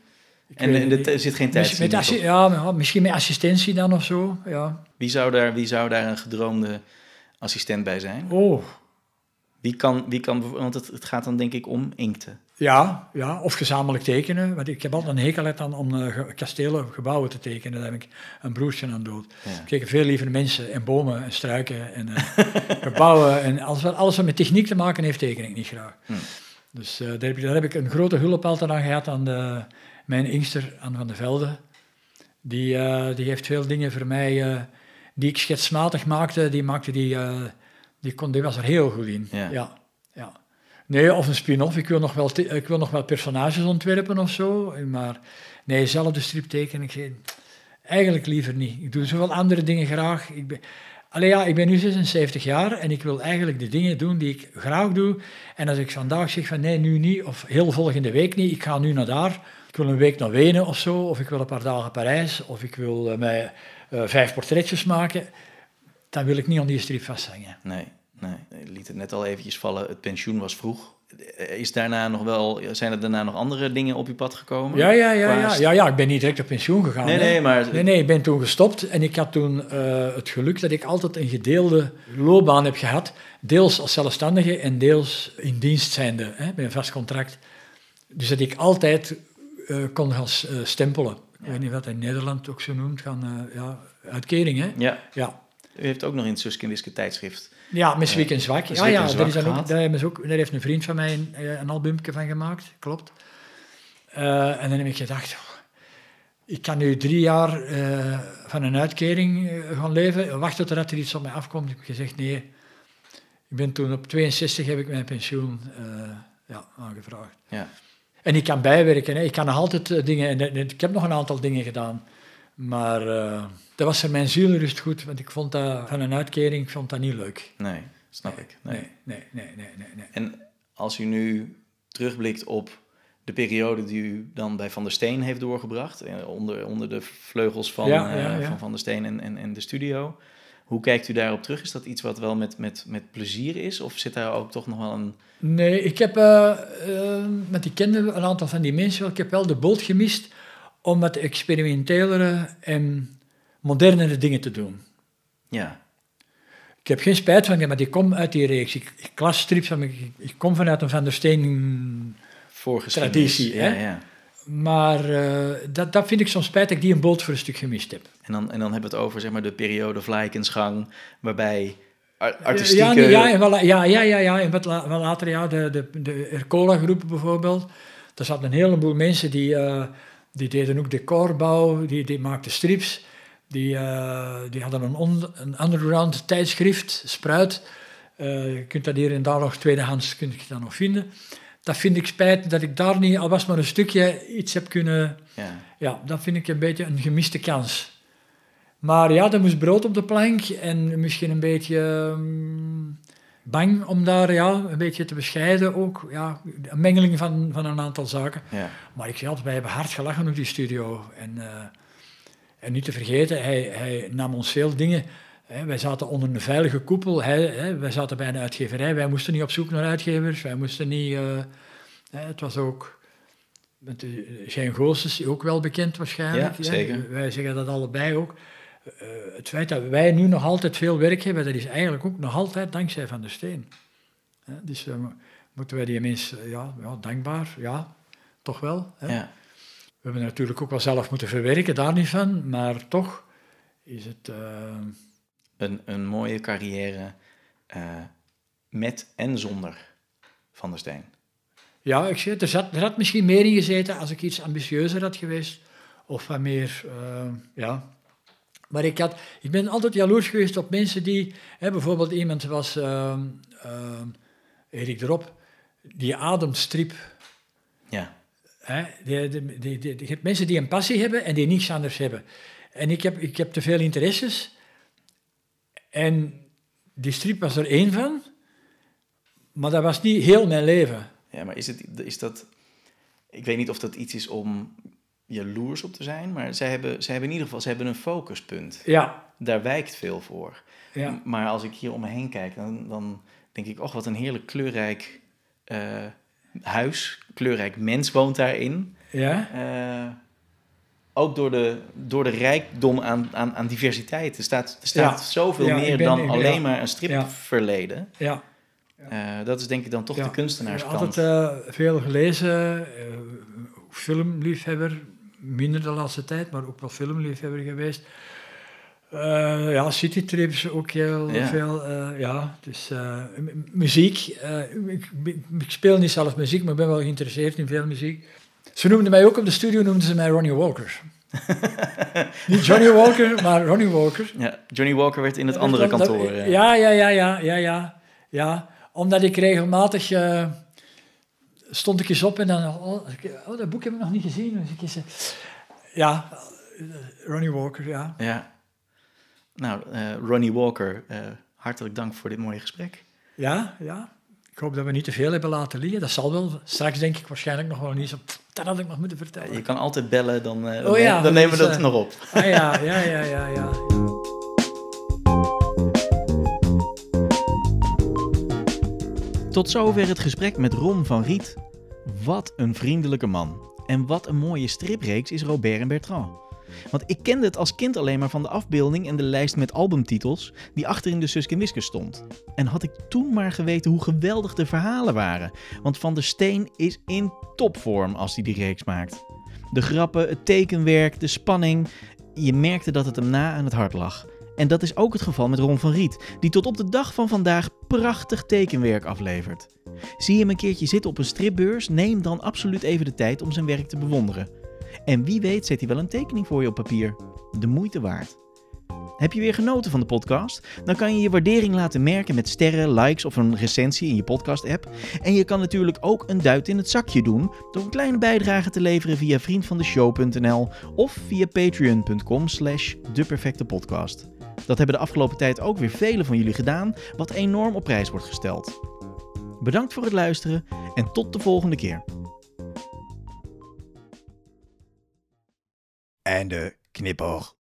En, er zit geen tijd maar ja, misschien met assistentie dan of zo. Ja. Wie zou daar, wie zou daar een gedroomde assistent bij zijn? Oh, Wie kan, wie kan want het, het gaat dan denk ik om inkten. ja, ja, of gezamenlijk tekenen. Want ik heb altijd een hekel aan om eh, kastelen of gebouwen te tekenen. Daar heb ik een broertje aan dood. Ja. Ik teken veel liever mensen en bomen en struiken en eh, gebouwen. En alles wat, alles wat met techniek te maken heeft, teken ik niet graag. Hm. Dus eh, daar, heb ik, daar heb ik een grote hulp altijd aan gehad aan de, mijn inkster, Anne van de Velde. Die, die heeft veel dingen voor mij, die ik schetsmatig maakte, die, maakte die, eh, die, kon, die was er heel goed in. Ja. Ja, ja. Nee, of een spin-off. Ik wil, nog wel ik wil nog wel personages ontwerpen of zo. Maar nee, zelf de strip tekenen, eigenlijk liever niet. Ik doe zoveel andere dingen graag. Ik ben, Allee, ja, ik ben nu 76 jaar en ik wil eigenlijk de dingen doen die ik graag doe. En als ik vandaag zeg van nee, nu niet, of heel volgende week niet, ik ga nu naar daar. Ik wil een week naar Wenen of zo, of ik wil een paar dagen Parijs, of ik wil eh, mij eh, vijf portretjes maken. Dan wil ik niet aan die strip vasthangen. Nee, nee. Je liet het net al eventjes vallen. Het pensioen was vroeg. Is daarna nog wel, zijn er daarna nog andere dingen op je pad gekomen? Ja, ja, ja, ja, ja, ja, ik ben niet direct op pensioen gegaan. Nee, nee, maar... Nee, nee, ik ben toen gestopt en ik had toen eh, het geluk dat ik altijd een gedeelde loopbaan heb gehad. Deels als zelfstandige en deels in dienst zijnde, hè, bij een vast contract. Dus dat ik altijd eh, kon gaan eh, stempelen. Ik weet niet wat in Nederland ook zo noemt, gaan, ja, uitkering, hè? Ja, Ja. u heeft ook nog in het Suske en Wiske tijdschrift. Ja, met Zwiek en Zwak. Zwiek Ja, ja, daar, is dan ook, daar, ze ook, daar heeft een vriend van mij een, eh, een albumje van gemaakt, klopt. Eh, en dan heb ik gedacht, oh, ik kan nu drie jaar eh, van een uitkering eh, gaan leven, wachten totdat er iets op mij afkomt. Ik heb gezegd, nee. Ik ben toen op 62 heb ik mijn pensioen eh, ja, aangevraagd. Ja. En ik kan bijwerken, hè. ik kan nog altijd eh, dingen, en, en ik heb nog een aantal dingen gedaan. Maar eh, dat was voor mijn zielrust goed, want ik vond dat van een uitkering, ik vond dat niet leuk. Nee, snap ik. Nee. Nee, nee, nee, nee, nee. nee. En als u nu terugblikt op de periode die u dan bij Van der Steen heeft doorgebracht, eh, onder, onder de vleugels van, Ja, eh, ja, ja. van Van der Steen en, en, en de studio. Hoe kijkt u daarop terug? Is dat iets wat wel met, met, met plezier is? Of zit daar ook toch nog wel een... Nee, ik heb eh, eh, met die kende een aantal van die mensen, wel, ik heb wel de boot gemist om met experimentelere en modernere dingen te doen. Ja, Ik heb geen spijt van, maar ik kom uit die reeks. Ik, ik las strips, van, ik, ik kom vanuit een Van der Steen. Traditie, ja, hè? ja. Maar eh, dat, dat vind ik soms spijt dat ik die een boot voor een stuk gemist heb. En dan, en dan hebben we het over zeg maar, de periode Vlijkensgang, waarbij ar- artistieke... Ja, ja, en wel, ja, ja, ja, ja. En wat, la- wat later, ja, de, de, de Ercola-groep bijvoorbeeld. Daar zaten een heleboel mensen die, eh, die deden ook decorbouw, die, die maakten strips. Die, eh, die hadden een, on, een underground tijdschrift, Spruit. Eh, je kunt dat hier en daar nog tweedehands kun je dat nog vinden. Dat vind ik spijt dat ik daar niet, al was maar een stukje, iets heb kunnen... Ja, Ja, dat vind ik een beetje een gemiste kans. Maar ja, er moest brood op de plank en misschien een beetje ehm, bang om daar ja, een beetje te bescheiden ook. Ja, een mengeling van, van een aantal zaken. ja. Maar ik altijd, wij hebben hard gelachen op die studio. En, eh, en niet te vergeten, hij, hij nam ons veel dingen. Hè, wij zaten onder een veilige koepel. Hij, hè, wij zaten bij een uitgeverij. Wij moesten niet op zoek naar uitgevers. Wij moesten niet... eh, hè, het was ook... Met Jean Goossens, ook wel bekend waarschijnlijk. Ja, zeker. Wij zeggen dat allebei ook. Eh, het feit dat wij nu nog altijd veel werk hebben, dat is eigenlijk ook nog altijd dankzij Van der Steen. Hè, dus eh, moeten wij die mensen, ja, ja, dankbaar, ja, toch wel. Hè. ja. We hebben natuurlijk ook wel zelf moeten verwerken, daar niet van, maar toch is het... eh, Een, een mooie carrière eh, met en zonder Van der Steen. ja, ik zeg, er, zat, er had misschien meer in gezeten als ik iets ambitieuzer had geweest, of wat meer, eh, ja... Maar ik, had, ik ben altijd jaloers geweest op mensen die... Hè, bijvoorbeeld iemand was ehm ehm, Erik Drop, die ademstrip Ja, Hè, die, die, die, die- je hebt mensen die een passie hebben en die niets anders hebben. En ik heb, ik heb te veel interesses. En die strip was er één van. Maar dat was niet heel mijn leven. Ja, maar is, het, is dat... Ik weet niet of dat iets is om jaloers op te zijn, maar zij hebben, zij hebben in ieder geval ze hebben een focuspunt. Ja, Daar wijkt veel voor. ja. Maar als ik hier om me heen kijk, dan, dan denk ik, oh, wat een heerlijk kleurrijk eh, huis. Kleurrijk mens woont daarin. ja. Eh, ook door de, door de rijkdom aan, aan, aan diversiteit. Er staat, er staat Ja. zoveel Ja, meer ik dan ik- alleen maar een stripverleden. ja. Eh, dat is denk ik dan toch de Ik ben kunstenaarskant. altijd veel gelezen, filmliefhebber, minder de laatste tijd, maar ook wel filmliefhebber geweest. Eh, ja, citytrips ook heel Ja. veel. eh, ja, dus eh, muziek. ik, speel niet zelf muziek, maar ben wel geïnteresseerd in veel muziek. Ze noemden mij ook op de studio, noemden ze mij Ronnie Walker. niet Johnny Walker, maar Ronnie Walker. Ja, Johnny Walker werd in het Dat andere kantoor. dat- ja, ja, ja, ja, ja, ja, ja. Omdat ik regelmatig stond ik eens op en dan, oh, oh, dat boek heb ik nog niet gezien. Dus ik eens, eh, ja, Ronnie Walker, ja. Ja. Nou, eh, Ronnie Walker, eh, hartelijk dank voor dit mooie gesprek. Ja, ja. Ik hoop dat we niet te veel hebben laten liggen. Dat zal wel. Straks denk ik waarschijnlijk nog wel niet zo. Dat had ik nog moeten vertellen. Je kan altijd bellen, dan, Oh ja, dan nemen we is, dat nog op. Ah ja, ja, ja, ja, ja. Tot zover het gesprek met Ron van Riet. Wat een vriendelijke man. En wat een mooie stripreeks is Robert en Bertrand. Want ik kende het als kind alleen maar van de afbeelding en de lijst met albumtitels die achter in de Suske Wiske stond. En had ik toen maar geweten hoe geweldig de verhalen waren. Want Van der Steen is in topvorm als hij die reeks maakt. De grappen, het tekenwerk, de spanning. Je merkte dat het hem na aan het hart lag. En dat is ook het geval met Ron van Riet, die tot op de dag van vandaag prachtig tekenwerk aflevert. Zie je hem een keertje zitten op een stripbeurs, neem dan absoluut even de tijd om zijn werk te bewonderen. En wie weet zet hij wel een tekening voor je op papier. De moeite waard. Heb je weer genoten van de podcast? Dan kan je je waardering laten merken met sterren, likes of een recensie in je podcast-app. En je kan natuurlijk ook een duit in het zakje doen door een kleine bijdrage te leveren via vriendvandeshow.nl of via patreon.com slash deperfectepodcast. Dat hebben de afgelopen tijd ook weer velen van jullie gedaan, wat enorm op prijs wordt gesteld. Bedankt voor het luisteren en tot de volgende keer. En knipper.